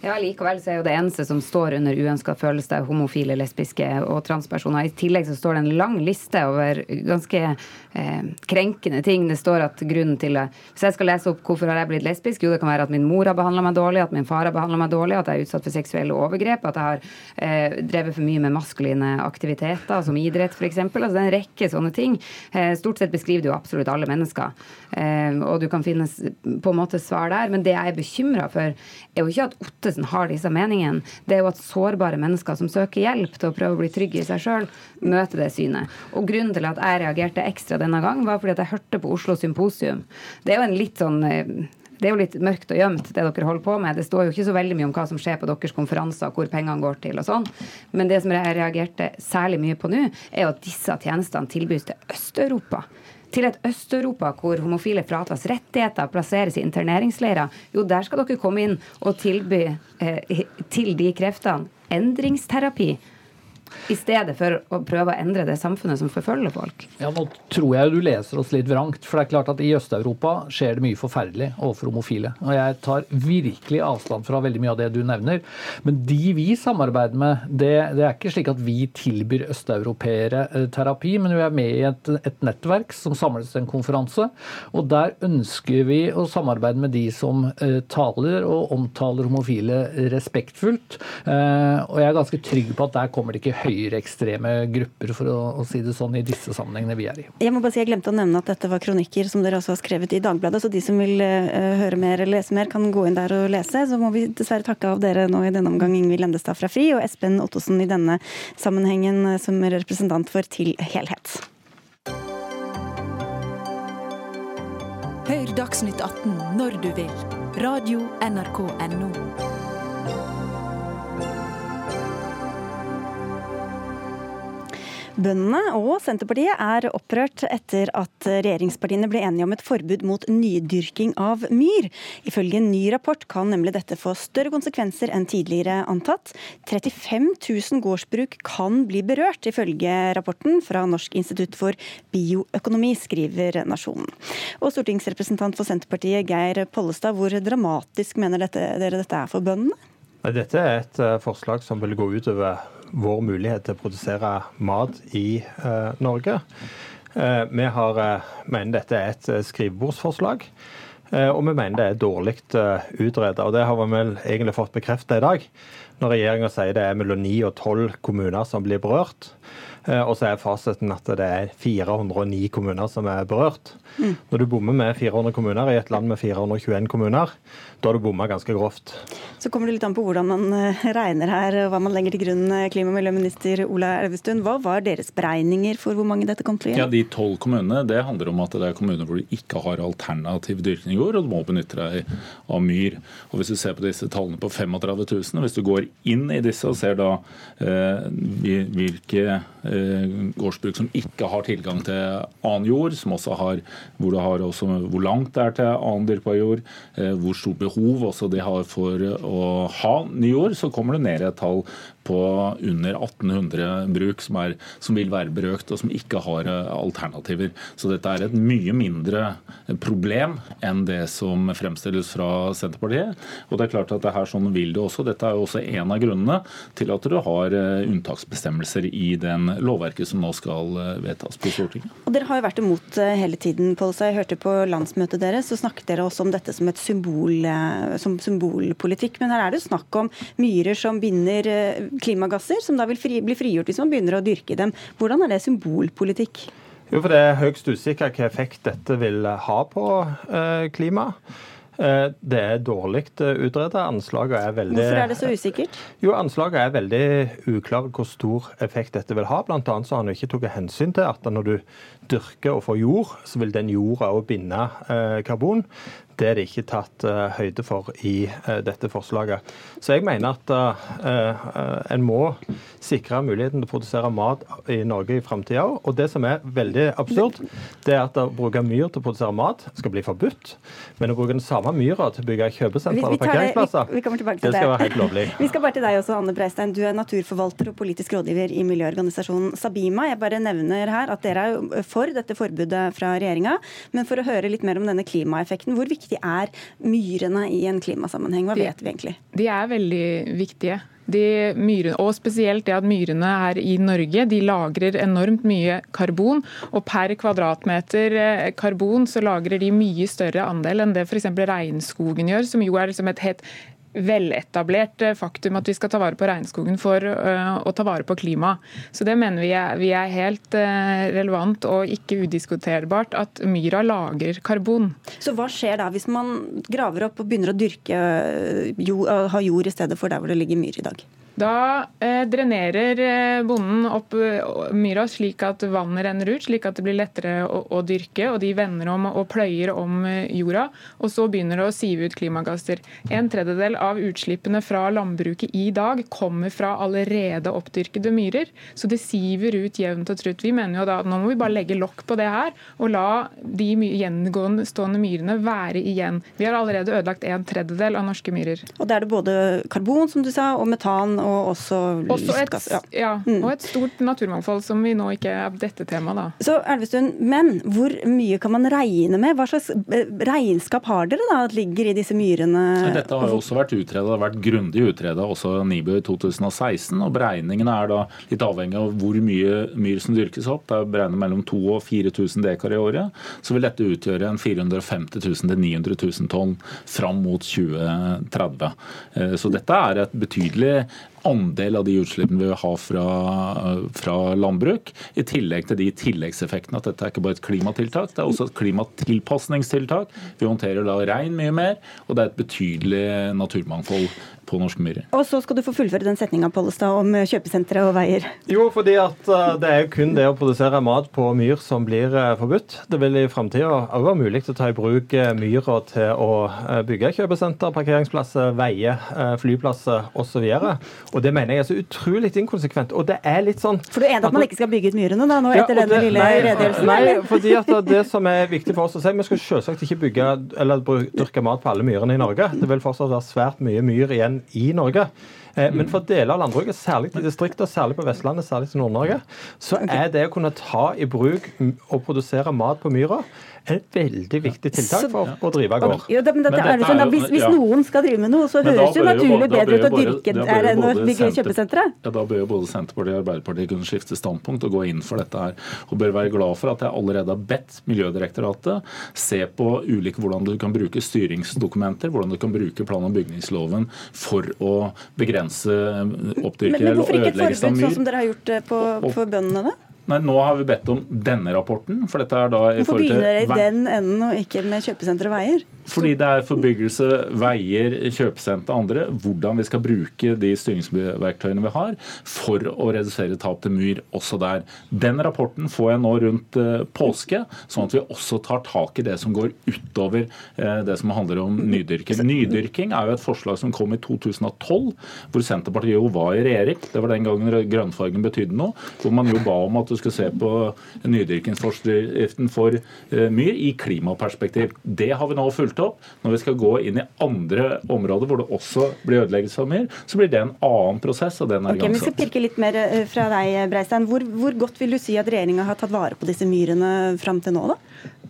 Ja, Likevel så er jo det eneste som står under uønska følelse, homofile, lesbiske og transpersoner. I tillegg så står det en lang liste over ganske eh, krenkende ting. Det står at grunnen til Hvis jeg skal lese opp hvorfor har jeg blitt lesbisk, jo det kan være at min mor har behandla meg dårlig, at min far har behandla meg dårlig, at jeg er utsatt for seksuelle overgrep, at jeg har eh, drevet for mye med maskuline aktiviteter, som idrett f.eks. Altså det er en rekke sånne ting. Eh, stort sett beskriver det jo absolutt alle mennesker. Eh, og du kan finne på en måte svar der. Men det jeg er bekymra for, er jo ikke at Otte Ottesen har disse meningene, det er jo at sårbare mennesker som søker hjelp til å prøve å bli trygge i seg sjøl, møter det synet. Og grunnen til at jeg reagerte ekstra denne gang, var fordi at jeg hørte på Oslo Symposium. Det er jo en litt sånn eh, det er jo litt mørkt og gjemt, det dere holder på med. Det står jo ikke så veldig mye om hva som skjer på deres konferanser, hvor pengene går til og sånn. Men det som jeg reagerte særlig mye på nå, er jo at disse tjenestene tilbys til Øst-Europa til et Øst-Europa hvor homofile fratas rettigheter, plasseres i interneringsleirer, jo, der skal dere komme inn og tilby eh, til de kreftene. Endringsterapi i stedet for å prøve å endre det samfunnet som forfølger folk? Ja, Nå tror jeg du leser oss litt vrangt. For det er klart at i Øst-Europa skjer det mye forferdelig overfor homofile. Og jeg tar virkelig avstand fra veldig mye av det du nevner. Men de vi samarbeider med, det, det er ikke slik at vi tilbyr østeuropeere eh, terapi, men vi er med i et, et nettverk som samles til en konferanse. Og der ønsker vi å samarbeide med de som uh, taler og omtaler homofile respektfullt. Uh, og jeg er ganske trygg på at der kommer det ikke høyreekstreme grupper, for å, å, si det sånn, i disse sammenhengene vi er i. Jeg må bare si, jeg glemte å nevne at dette var kronikker som dere også har skrevet i Dagbladet, så de som vil uh, høre mer eller lese mer, kan gå inn der og lese. Så må vi dessverre takke av dere nå i denne omgang, Ingvild Lendestad fra FRI og Espen Ottosen i denne sammenhengen eh, som representant for Til helhet. Hør Dagsnytt 18 når du vil. Radio NRK Radio.nrk.no. Bøndene og Senterpartiet er opprørt etter at regjeringspartiene ble enige om et forbud mot nydyrking av myr. Ifølge en ny rapport kan nemlig dette få større konsekvenser enn tidligere antatt. 35 000 gårdsbruk kan bli berørt, ifølge rapporten fra Norsk institutt for bioøkonomi, skriver Nasjonen. Og stortingsrepresentant for Senterpartiet Geir Pollestad, hvor dramatisk mener dette, dere dette er for bøndene? Dette er et eh, forslag som vil gå utover vår mulighet til å produsere mat i uh, Norge. Uh, vi har, uh, mener dette er et skrivebordsforslag. Og vi mener det er dårlig utredet. Og det har vi vel egentlig fått bekreftet i dag. Når regjeringa sier det er mellom 9 og 12 kommuner som blir berørt. Og så er fasiten at det er 409 kommuner som er berørt. Mm. Når du bommer med 400 kommuner i et land med 421 kommuner, da har du bomma ganske grovt. Så kommer det litt an på hvordan man eh, regner her, og hva man legger til grunn. Eh, klima- og miljøminister Ola Elvestuen, hva var deres beregninger for hvor mange dette kom til å gjelde? Ja, De tolv kommunene det handler om at det er kommuner hvor du ikke har alternativ dyrking jord, og du må benytte deg av myr. Og Hvis du ser på disse tallene på 35 000, hvis du går inn i disse og ser da eh, hvilke eh, gårdsbruk som ikke har tilgang til annen jord, som også har, hvor, du har også, hvor langt det er til annen dyrkbar jord, eh, hvor stort behov behov også de har for å ha nyår, så kommer det ned i et tall på under 1800 bruk som, er, som, vil være berøkt, og som ikke har eh, alternativer. Så dette er et mye mindre problem enn det som fremstilles fra Senterpartiet. Og det er klart at det her sånn vil det også. Dette er jo også en av grunnene til at du har eh, unntaksbestemmelser i den lovverket som nå skal eh, vedtas på Stortinget. Og Dere har jo vært imot hele tiden, Polsa. Jeg hørte på landsmøtet deres, så snakket dere også om dette som et symbol, som symbolpolitikk. Men her er det snakk om myrer som binder klimagasser, som da vil fri, bli frigjort hvis man begynner å dyrke dem. Hvordan er det symbolpolitikk? Jo, for Det er høyst usikkert hvilken effekt dette vil ha på eh, klimaet. Eh, det er dårlig eh, utredet. Anslaget er veldig Hvorfor er det så usikkert? Jo, Anslaget er veldig uklart hvor stor effekt dette vil ha. Blant annet så har han ikke tatt hensyn til at når du dyrker og får jord, så vil den jorda òg binde karbon. Det er det ikke tatt uh, høyde for i uh, dette forslaget. Så jeg mener at uh, en må sikre muligheten til å produsere mat i Norge i framtida òg. Og det som er veldig absurd, det er at å bruke myr til å produsere mat skal bli forbudt. Men å bruke den samme myra til å bygge kjøpesentre og parkeringsplasser, vi, vi, vi det skal være helt lovlig. Vi skal bare til deg også, Anne Breistein. Du er naturforvalter og politisk rådgiver i miljøorganisasjonen Sabima. Jeg bare nevner her at dere er for dette forbudet fra regjeringa. Men for å høre litt mer om denne klimaeffekten, hvor viktig er myrene i en klimasammenheng? Hva vet vi egentlig? De er veldig viktige. De myrene, og spesielt det at myrene her i Norge de lagrer enormt mye karbon. Og per kvadratmeter eh, karbon så lagrer de mye større andel enn det f.eks. regnskogen gjør, som jo er liksom et helt veletablert eh, faktum at vi skal ta vare på regnskogen for uh, å ta vare på klimaet. Så det mener vi er, vi er helt uh, relevant og ikke udiskuterbart at myra lager karbon. Så hva skjer da hvis man graver opp og begynner å dyrke ha jord i stedet for der hvor det ligger myr i dag? Da eh, drenerer eh, bonden opp eh, myra slik at vannet renner ut, slik at det blir lettere å, å, dyrke. og De vender om og pløyer om eh, jorda. og Så begynner det å sive ut klimagasser. En tredjedel av utslippene fra landbruket i dag kommer fra allerede oppdyrkede myrer. Så det siver ut jevnt og trutt. Vi mener jo da at nå må vi bare legge lokk på det her, og la de gjengående myrene være igjen. Vi har allerede ødelagt en tredjedel av norske myrer. Og Da er det både karbon, som du sa, og metan. Og også, også, lystgass. et, ja. ja. Mm. og et stort naturmangfold som vi nå ikke er dette temaet, da. Så Elvestuen, men hvor mye kan man regne med? Hva slags eh, regnskap har dere da, at ligger i disse myrene? Dette har jo også vært utredet, vært grundig utredet også NIBU i 2016. og Beregningene er da litt avhengig av hvor mye myr som dyrkes opp. Det er beregnet mellom 2000 og 4000 dekar i året. Så vil dette utgjøre en 450 000 til 900 000 tonn fram mot 2030. Eh, så dette er et betydelig andel av de utslippene vi vil ha fra, fra, landbruk. I tillegg til de tilleggseffektene at dette er ikke bare et klimatiltak, det er også et klimatilpasningstiltak. Vi håndterer da regn mye mer, og det er et betydelig naturmangfold på norske myrer. Og så skal du få fullføre den setninga Pollestad om kjøpesentre og veier. Jo, fordi at eh, det er jo kun det å produsere mat på myr som blir eh, forbudt. Det vil i framtida òg være mulig å ta i bruk eh, myra til å bygge kjøpesenter, parkeringsplasser, veier, flyplasser osv. Og det mener jeg er så utrolig inkonsekvent. Og det er litt sånn For du er enig at man ikke skal bygge ut myrene da, nå etter ja, denne lille nei, redegjørelsen? Nei, fordi at det som er viktig for oss å si, vi skal selvsagt ikke bygge eller dyrke mat på alle myrene i Norge. Det vil fortsatt være svært mye myr igjen i Norge. Eh, men for deler av landbruket, særlig i distrikter, særlig på Vestlandet, særlig til Nord-Norge, så er det å kunne ta i bruk og produsere mat på myra et veldig viktig tiltak for å drive gård. Ja, men dette, er sånn, hvis, hvis noen skal drive med noe, så høres det naturlig bedre ut å dyrke enn å bygge kjøpesentre. Ja, da bør jo både Senterpartiet og Arbeiderpartiet kunne skifte standpunkt og gå inn for dette her. Og bør være glad for at jeg allerede har bedt Miljødirektoratet se på ulike hvordan du kan bruke styringsdokumenter, hvordan du kan bruke plan- og bygningsloven for å begrense oppdyrking eller ødeleggelse av myr. Men hvorfor ikke et forbud, sånn som dere har gjort på, for bøndene, da? Nei, Nå har vi bedt om denne rapporten. for dette er da i Hvorfor begynner dere i den enden og ikke med kjøpesentre og veier? Fordi det er forbyggelse, veier, kjøpesenter og andre. Hvordan vi skal bruke de styringsverktøyene vi har for å redusere tap til myr også der. Den rapporten får jeg nå rundt eh, påske, sånn at vi også tar tak i det som går utover eh, det som handler om nydyrking. Nydyrking er jo et forslag som kom i 2012, hvor Senterpartiet jo var i regjering. Det var den gangen grønnfargen betydde noe. Hvor man jo ba om at du skulle se på nydyrkingsforskriften for eh, myr i klimaperspektiv. Det har vi nå fulgt opp. Når vi skal gå inn i andre områder hvor det også blir ødeleggelse av myr, så blir det en annen prosess. og den er okay, Vi skal pirke litt mer eh, fra deg, Breistein. Hvor, hvor godt vil du si at regjeringa har tatt vare på disse myrene fram til nå? da?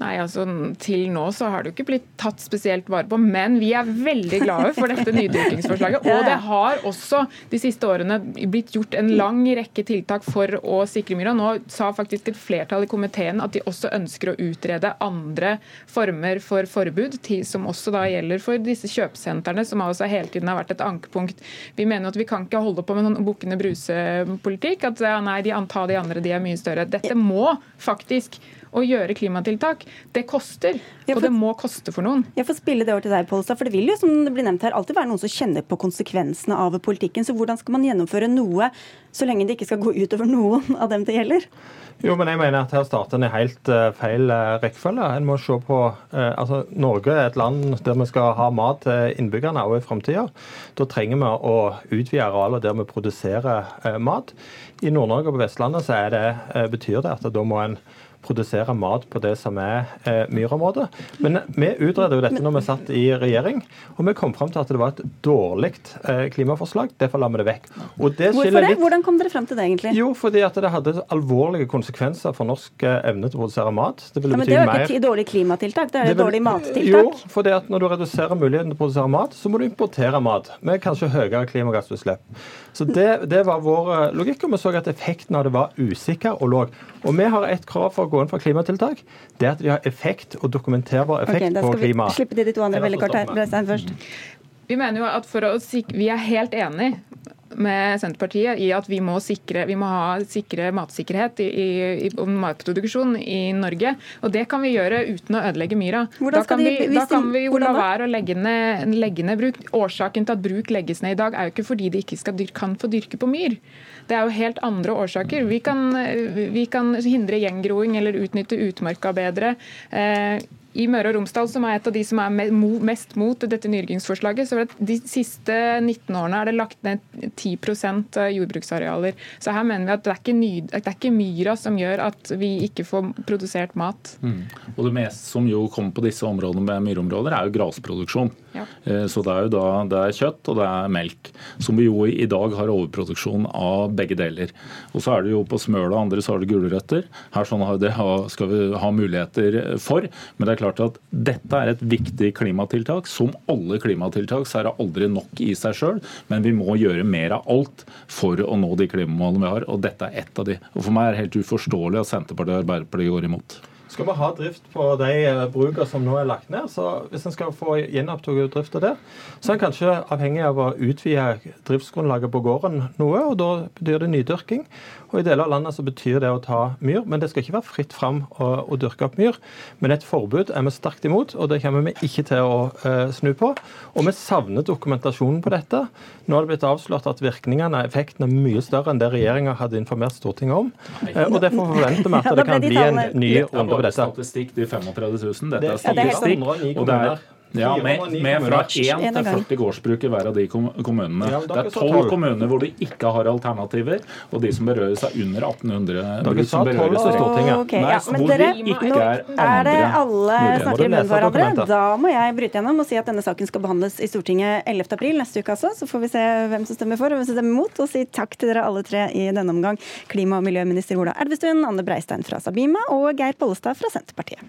Nei, altså Til nå så har det jo ikke blitt tatt spesielt vare på, men vi er veldig glade for dette nydyrkingsforslaget. Og det har også de siste årene blitt gjort en lang rekke tiltak for å sikre myra. Nå sa faktisk et flertall i komiteen at de også ønsker å utrede andre former for forbud, som også da gjelder for disse kjøpesentrene, som altså hele tiden har vært et ankepunkt. Vi mener at vi kan ikke holde på med noen bukkene bruse-politikk. At nei, de antar de andre, de er mye større. Dette må faktisk å gjøre klimatiltak. Det koster, og det må koste for noen. Jeg får spille det over til deg, Polstad, for Det vil jo som det blir nevnt her, alltid være noen som kjenner på konsekvensene av politikken. Så hvordan skal man gjennomføre noe så lenge det ikke skal gå utover noen av dem det gjelder? Jo, men jeg mener at her starter en i helt uh, feil uh, rekkefølge. En må se på uh, altså Norge er et land der vi skal ha mat til innbyggerne også i framtida. Da trenger vi å utvide arealet der vi produserer mat. I Nord-Norge og på Vestlandet så det, betyr det at da må en produsere mat på det som er eh, myrområdet. Men vi utredet jo dette når vi satt i regjering, og vi kom fram til at det var et dårlig eh, klimaforslag. Derfor la vi det vekk. Det Hvorfor det? Litt... Hvordan kom dere frem til det, egentlig? Jo, fordi at det hadde alvorlige konsekvenser for norsk eh, evne til å produsere mat. Det, ja, men det er jo ikke et dårlig klimatiltak, det er jo et dårlig mattiltak. Jo, fordi at når du reduserer muligheten til å produsere mat, så må du importere mat med kanskje høyere klimagassutslipp. Så det, det, var vår eh, logikk, og vi så at effekten av det var usikker og låg. Og vi har et krav for å gå inn for klimatiltak. Det er at de har effekt og dokumenterbar effekt okay, på klimaet. Slippe de to andre veldig kort her. Vi mener jo at for å, Vi er helt enig med Senterpartiet i at vi må, sikre, vi må ha sikre matsikkerhet i, i, i matproduksjon i Norge. Og det kan vi gjøre uten å ødelegge myra. Da kan, vi, da kan vi jo la være å legge ned, legge ned, bruk. Årsaken til at bruk legges ned i dag, er jo ikke fordi de ikke skal, kan få dyrke på myr. Det er jo helt andre årsaker. Vi kan, vi kan hindre gjengroing eller utnytte utmarka bedre. Eh, i Møre og Romsdal, som er et av de som er mest mot dette nyrgingsforslaget, så er det de siste 19 årene er det lagt ned 10% jordbruksarealer. Så her mener vi at det er, ikke ny, det er ikke myra som gjør at vi ikke får produsert mat. Mm. Og Det meste som jo kommer på disse områdene med myrområder, er jo grasproduksjon. Ja. Eh, så det er jo da det er kjøtt og det er melk, som vi jo i dag har overproduksjon av begge deler. Og så er det jo på Smøla og andre så har det gulrøtter. Her sånn det skal vi ha muligheter for. men det er klart at dette er et viktig klimatiltak. Som alle klimatiltak så er det aldri nok i seg sjøl, men vi må gjøre mer av alt for å nå de klimamålene vi har, og dette er ett av de. Og For meg er det helt uforståelig at Senterpartiet og Arbeiderpartiet går imot. Skal vi ha drift på de eh, brukene som nå er lagt ned, så hvis en skal få gjenopptatt drifta der, så er en kanskje avhengig av å utvide driftsgrunnlaget på gården noe, og da betyr det nydyrking. Og I deler av landet så betyr det å ta myr, men det skal ikke være fritt fram å, å dyrke opp myr. Men et forbud er vi sterkt imot, og det kommer vi ikke til å uh, snu på. Og vi savner dokumentasjonen på dette. Nå har det blitt avslørt at virkningene, effekten er mye større enn det regjeringa hadde informert Stortinget om. Uh, og Derfor forventer vi at det kan bli en ny runde. Statistikk, de 35 000. Dette er statistikk. og det er ja, med, med fra 1 til 40 gårdsbruk i hver av de kommunene. Ja, det er 12 kommuner hvor de ikke har alternativer, og de som berøres er under 1800. Dere sa 12 til Stortinget. Okay, ja. Men dere, nå er det alle snakker i munnen hverandre. Da må jeg bryte gjennom og si at denne saken skal behandles i Stortinget 11.4 neste uke altså. Så får vi se hvem som stemmer for og hvem som stemmer mot, og si takk til dere alle tre i denne omgang. Klima- og miljøminister Ola Elvestuen, Anne Breistein fra Sabima og Geir Pollestad fra Senterpartiet.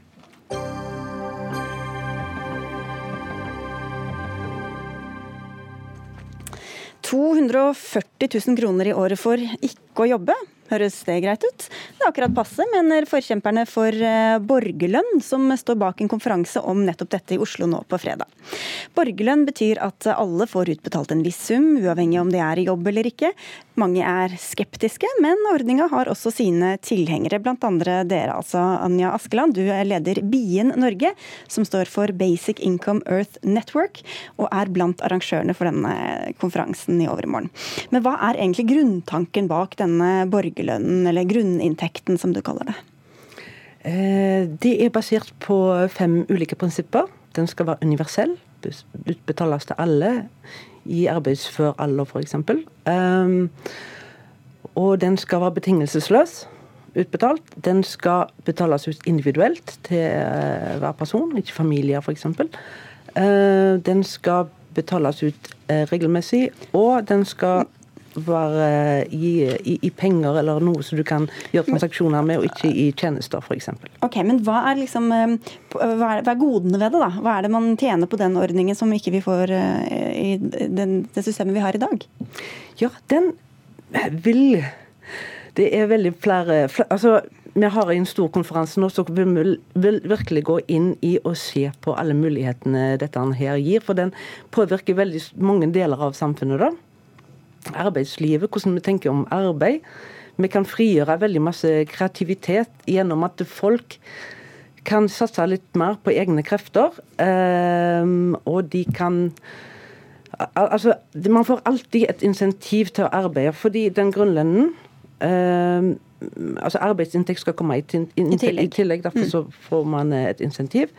240 000 kroner i året for ikke å jobbe. Høres det greit ut? Det er akkurat passe, mener forkjemperne for eh, borgerlønn, som står bak en konferanse om nettopp dette i Oslo nå på fredag. Borgerlønn betyr at alle får utbetalt en viss sum, uavhengig om de er i jobb eller ikke. Mange er skeptiske, men ordninga har også sine tilhengere, andre dere altså. Anja Askeland, du er leder Bien Norge, som står for Basic Income Earth Network, og er blant arrangørene for denne konferansen i overmorgen. Men hva er egentlig grunntanken bak denne borgerlønnen, eller grunninntekten som du kaller det? De det er basert på fem ulike prinsipper. Den skal være universell, utbetales til alle i arbeidsfør alder, f.eks. Um, og den skal være betingelsesløs utbetalt. Den skal betales ut individuelt til uh, hver person, ikke familier f.eks. Uh, den skal betales ut regelmessig, og den skal være i, i, i, penger eller noe som du kan gjøre transaksjoner med, og ikke i tjenester f.eks. Ok, men hva er, liksom, eh, hva, er, hva er, godene ved det? da? Hva er det man tjener på den ordningen som ikke vi får eh, i den, det systemet vi har i dag? Ja, den vil Det er veldig flere, flere altså, vi har en stor konferanse nå, så vi vil virkelig gå inn i og se på alle mulighetene dette her gir. For den påvirker veldig mange deler av samfunnet. da arbeidslivet, hvordan vi tenker om arbeid. Vi kan frigjøre veldig masse kreativitet gjennom at folk kan satse litt mer på egne krefter. Um, og de kan Altså, man får alltid et insentiv til å arbeide, fordi den grunnlønnen um, altså Arbeidsinntekt skal komme i, tillegg. i tillegg. Derfor mm. så får man et insentiv.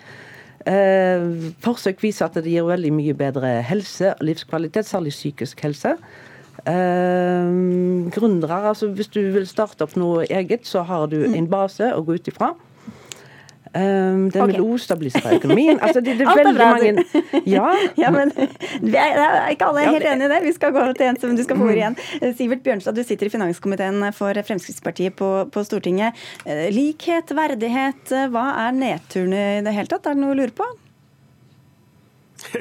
Uh, forsøk viser at det gir veldig mye bedre helse og livskvalitet, særlig psykisk helse. Uh, gründere, altså Hvis du vil starte opp noe eget, så har du mm. en base å gå ut ifra. Um, den okay. vil ostabilisere stabilisere økonomien. Altså, det, det er veldig bra, mange ja. ja, men vi er, er ikke alle helt enig i det. Vi skal gå til en som du skal få ordet igjen. Eh, Sivert Bjørnstad, du sitter i finanskomiteen for Fremskrittspartiet på, på, Stortinget. Eh, likhet, verdighet, eh, hva er nedturene i det hele tatt? Er det noe å lure på?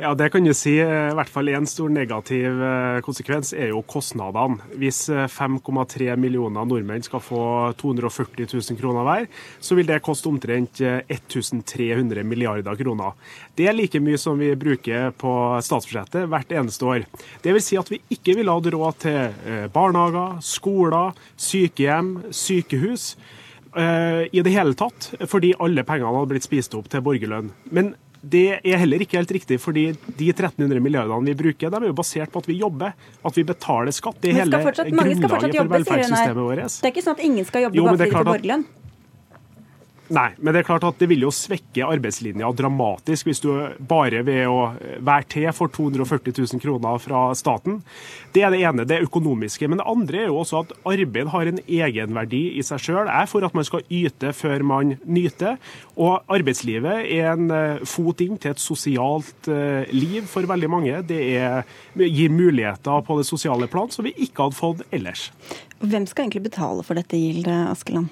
Ja, Det kan du si. I hvert fall én stor negativ eh, konsekvens er jo kostnadene. Hvis 5,3 eh, millioner nordmenn skal få 240 000 kroner hver, så vil det koste omtrent 1300 eh, milliarder kroner. Det er like mye som vi bruker på statsbudsjettet hvert eneste år. Det vil si at vi ikke ville hatt råd til barnehager, skoler, sykehjem, sykehus i det hele tatt, fordi alle pengene hadde blitt spist opp til borgerlønn. Men det er heller ikke helt riktig, fordi de 1300 milliardene vi bruker, de er jo basert på at vi jobber, at vi betaler skatt. Det er hele grunnlaget for velferdssystemet vårt. Det er ikke sånn at ingen skal jobbe jo, bare fordi de får borgerlønn? Nei, men det er klart at det vil jo svekke arbeidslinja dramatisk hvis du bare ved å være til får 240 000 kroner fra staten. Det er det ene, det økonomiske. Men det andre er jo også at arbeid har en egenverdi i seg sjøl. Jeg er for at man skal yte før man nyter. Og arbeidslivet er en eh, fot inn til et sosialt eh, liv for veldig mange. Det er, gir muligheter på det sosiale plan som vi ikke hadde fått ellers. Hvem skal egentlig betale for dette, Gilde Askeland?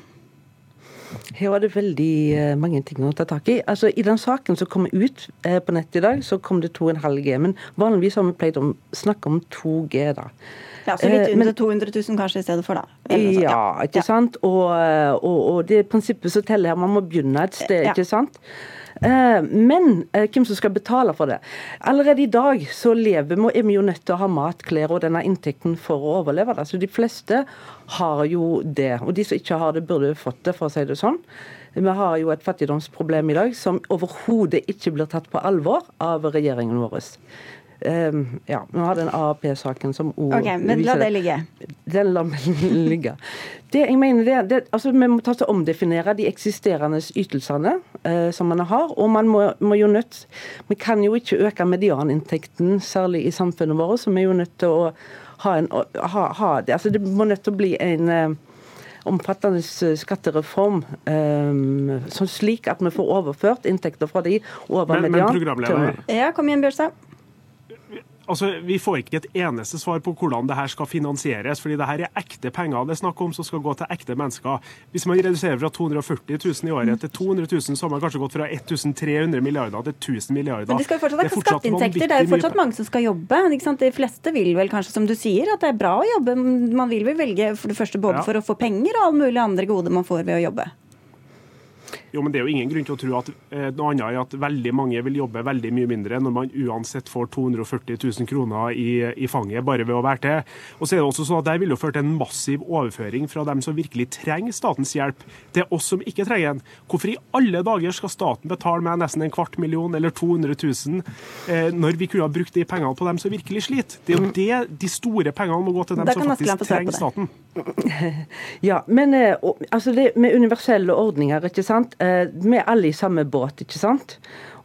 Her var det veldig eh, mange ting å ta tak i. Altså, I den saken som kom ut eh, på nettet i dag, så kom det 2,5 G. Men vanligvis har vi pleid å snakke om 2 G, da. Ja, Så litt eh, under 200 000 kanskje i stedet for, da? Ja, ikke sant. Og, og, og, det prinsippet som teller her, man må begynne et sted, ikke sant. Eh, men eh, hvem som skal betale for det? Allerede i dag så lever vi, er vi jo nødt til å ha mat, klær og denne inntekten for å overleve. det. Så De fleste har jo det. Og de som ikke har det, burde fått det, for å si det sånn. Vi har jo et fattigdomsproblem i dag som overhodet ikke blir tatt på alvor av regjeringen vår. Um, ja, vi har den AAP-saken som ord Ok, Men la det ligge. Den la ligge. Det jeg mener det, det, altså Vi må ta til å omdefinere de eksisterende ytelsene uh, som man har. Og man må, må, jo nødt Vi kan jo ikke øke medianinntekten, særlig i samfunnet vårt, så vi er jo nødt til å ha, en, ha, ha det. Altså Det må nødt til å bli en uh, omfattende skattereform um, sånn slik at vi får overført inntekter fra de over men, median. Men programleder. Ja, kom igjen, Bjørstad altså, Vi får ikke et eneste svar på hvordan det her skal finansieres. fordi det her er ekte penger det er snakk om som skal gå til ekte mennesker. Hvis man reduserer fra 240 000 i året til 200 000, så har man kanskje gått fra 1300 milliarder til 1000 milliarder. Men de skal jo fortsatt ha skatteinntekter. Det er jo fortsatt mange som skal jobbe. De fleste vil vel kanskje, som du sier, at det er bra å jobbe. Man vil vel velge for det første både ja. for å få penger og alle mulige andre goder man får ved å jobbe. Jo, men Det er jo ingen grunn til å tro at eh, noe annet er at veldig mange vil jobbe veldig mye mindre når man uansett får 240 000 kroner i, i fanget bare ved å være til. Og så er det også sånn at Det vil jo føre til en massiv overføring fra dem som virkelig trenger statens hjelp, til oss som ikke trenger den. Hvorfor i alle dager skal staten betale med nesten en kvart million eller 200 000 eh, når vi kunne ha brukt de pengene på dem som virkelig sliter? Det er jo det de store pengene må gå til dem som faktisk trenger staten. Ja, men eh, altså det med universelle ordninger, ikke sant. Eh, vi er alle i samme båt, ikke sant.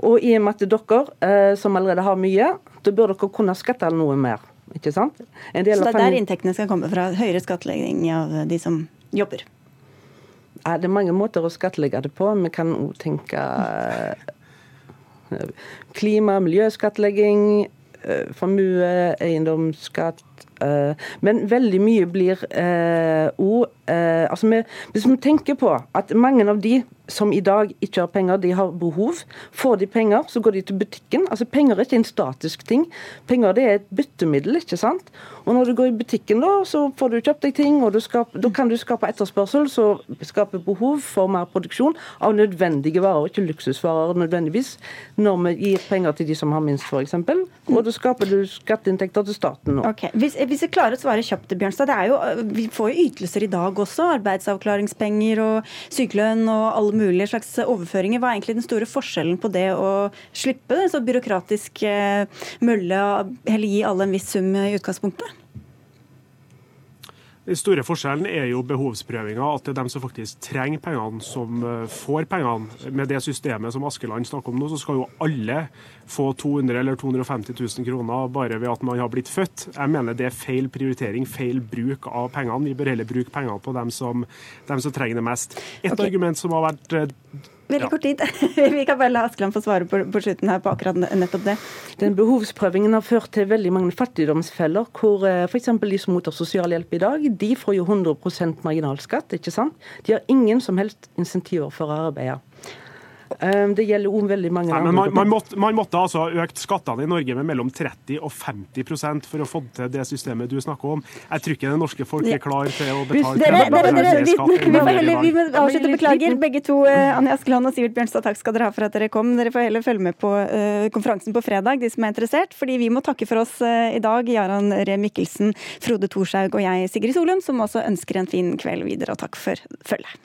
Og i og med at dere, eh, som allerede har mye, da bør dere kunne skatte noe mer. ikke sant? Så det er der inntektene skal komme fra? Høyere skattlegging av de som jobber? Ja, det er mange måter å skattlegge det på. Vi kan òg tenke klima- og miljøskattlegging, formue, eiendomsskatt Eh, men veldig mye blir òg eh, eh, altså Hvis vi tenker på at mange av de som i dag ikke har penger, de har behov. Får de penger, så går de til butikken. Altså Penger er ikke en statisk ting. Penger det er et byttemiddel. ikke sant? Og når du går i butikken, da, så får du kjøpt deg ting, og skaper, da kan du skape etterspørsel, så skaper behov for mer produksjon av nødvendige varer, ikke luksusvarer nødvendigvis, når vi gir penger til de som har minst, f.eks. Og da skaper du skatteinntekter til staten nå. Okay. Hvis hvis, hvis jeg klarer å svare kjapt Bjørnstad, det er jo, Vi får jo ytelser i dag også. Arbeidsavklaringspenger og sykelønn og alle mulige slags overføringer. Hva er egentlig den store forskjellen på det å slippe det så byråkratisk eh, mølle og gi alle en viss sum i utgangspunktet? Den store forskjellen er jo behovsprøvinga, at det er dem som faktisk trenger pengene, som eh, får pengene. Med det systemet som Askeland snakker om nå, så skal jo alle få 200 eller 250 000 kroner bare ved at man har blitt født. Jeg mener det er feil prioritering, feil bruk av pengene. Vi bør heller bruke pengene på dem som, dem som trenger det mest. Et okay. argument som har vært Veldig kort tid. Vi kan bare la Askeland få svare på, på, slutten her på akkurat nettopp det. Den behovsprøvingen har ført til veldig mange fattigdomsfeller, hvor eh, f.eks. de som mottar sosialhjelp i dag, de får jo 100% marginalskatt, ikke sant? De har ingen som helst insentiver for å arbeide. Ehm, det gjelder om veldig mange Nei, men man, man, måtte, man, måtte, altså ha økt skattene i Norge med mellom 30 og 50% for å få til det systemet du snakker om. Jeg tror ikke det norske folk er klar til å betale dere, dere, dere, vi, vi, må heller, vi må avslutte. Beklager, begge to. Uh, Anja Askeland og Sivert Bjørnstad, takk skal dere ha for at dere kom. Dere får heller følge med på uh, konferansen på fredag, de som er interessert. Fordi vi må takke for oss uh, i dag, Jaran Ree Mikkelsen, Frode Thorshaug og jeg, Sigrid Solund, som også ønsker en fin kveld videre. Og takk for følget.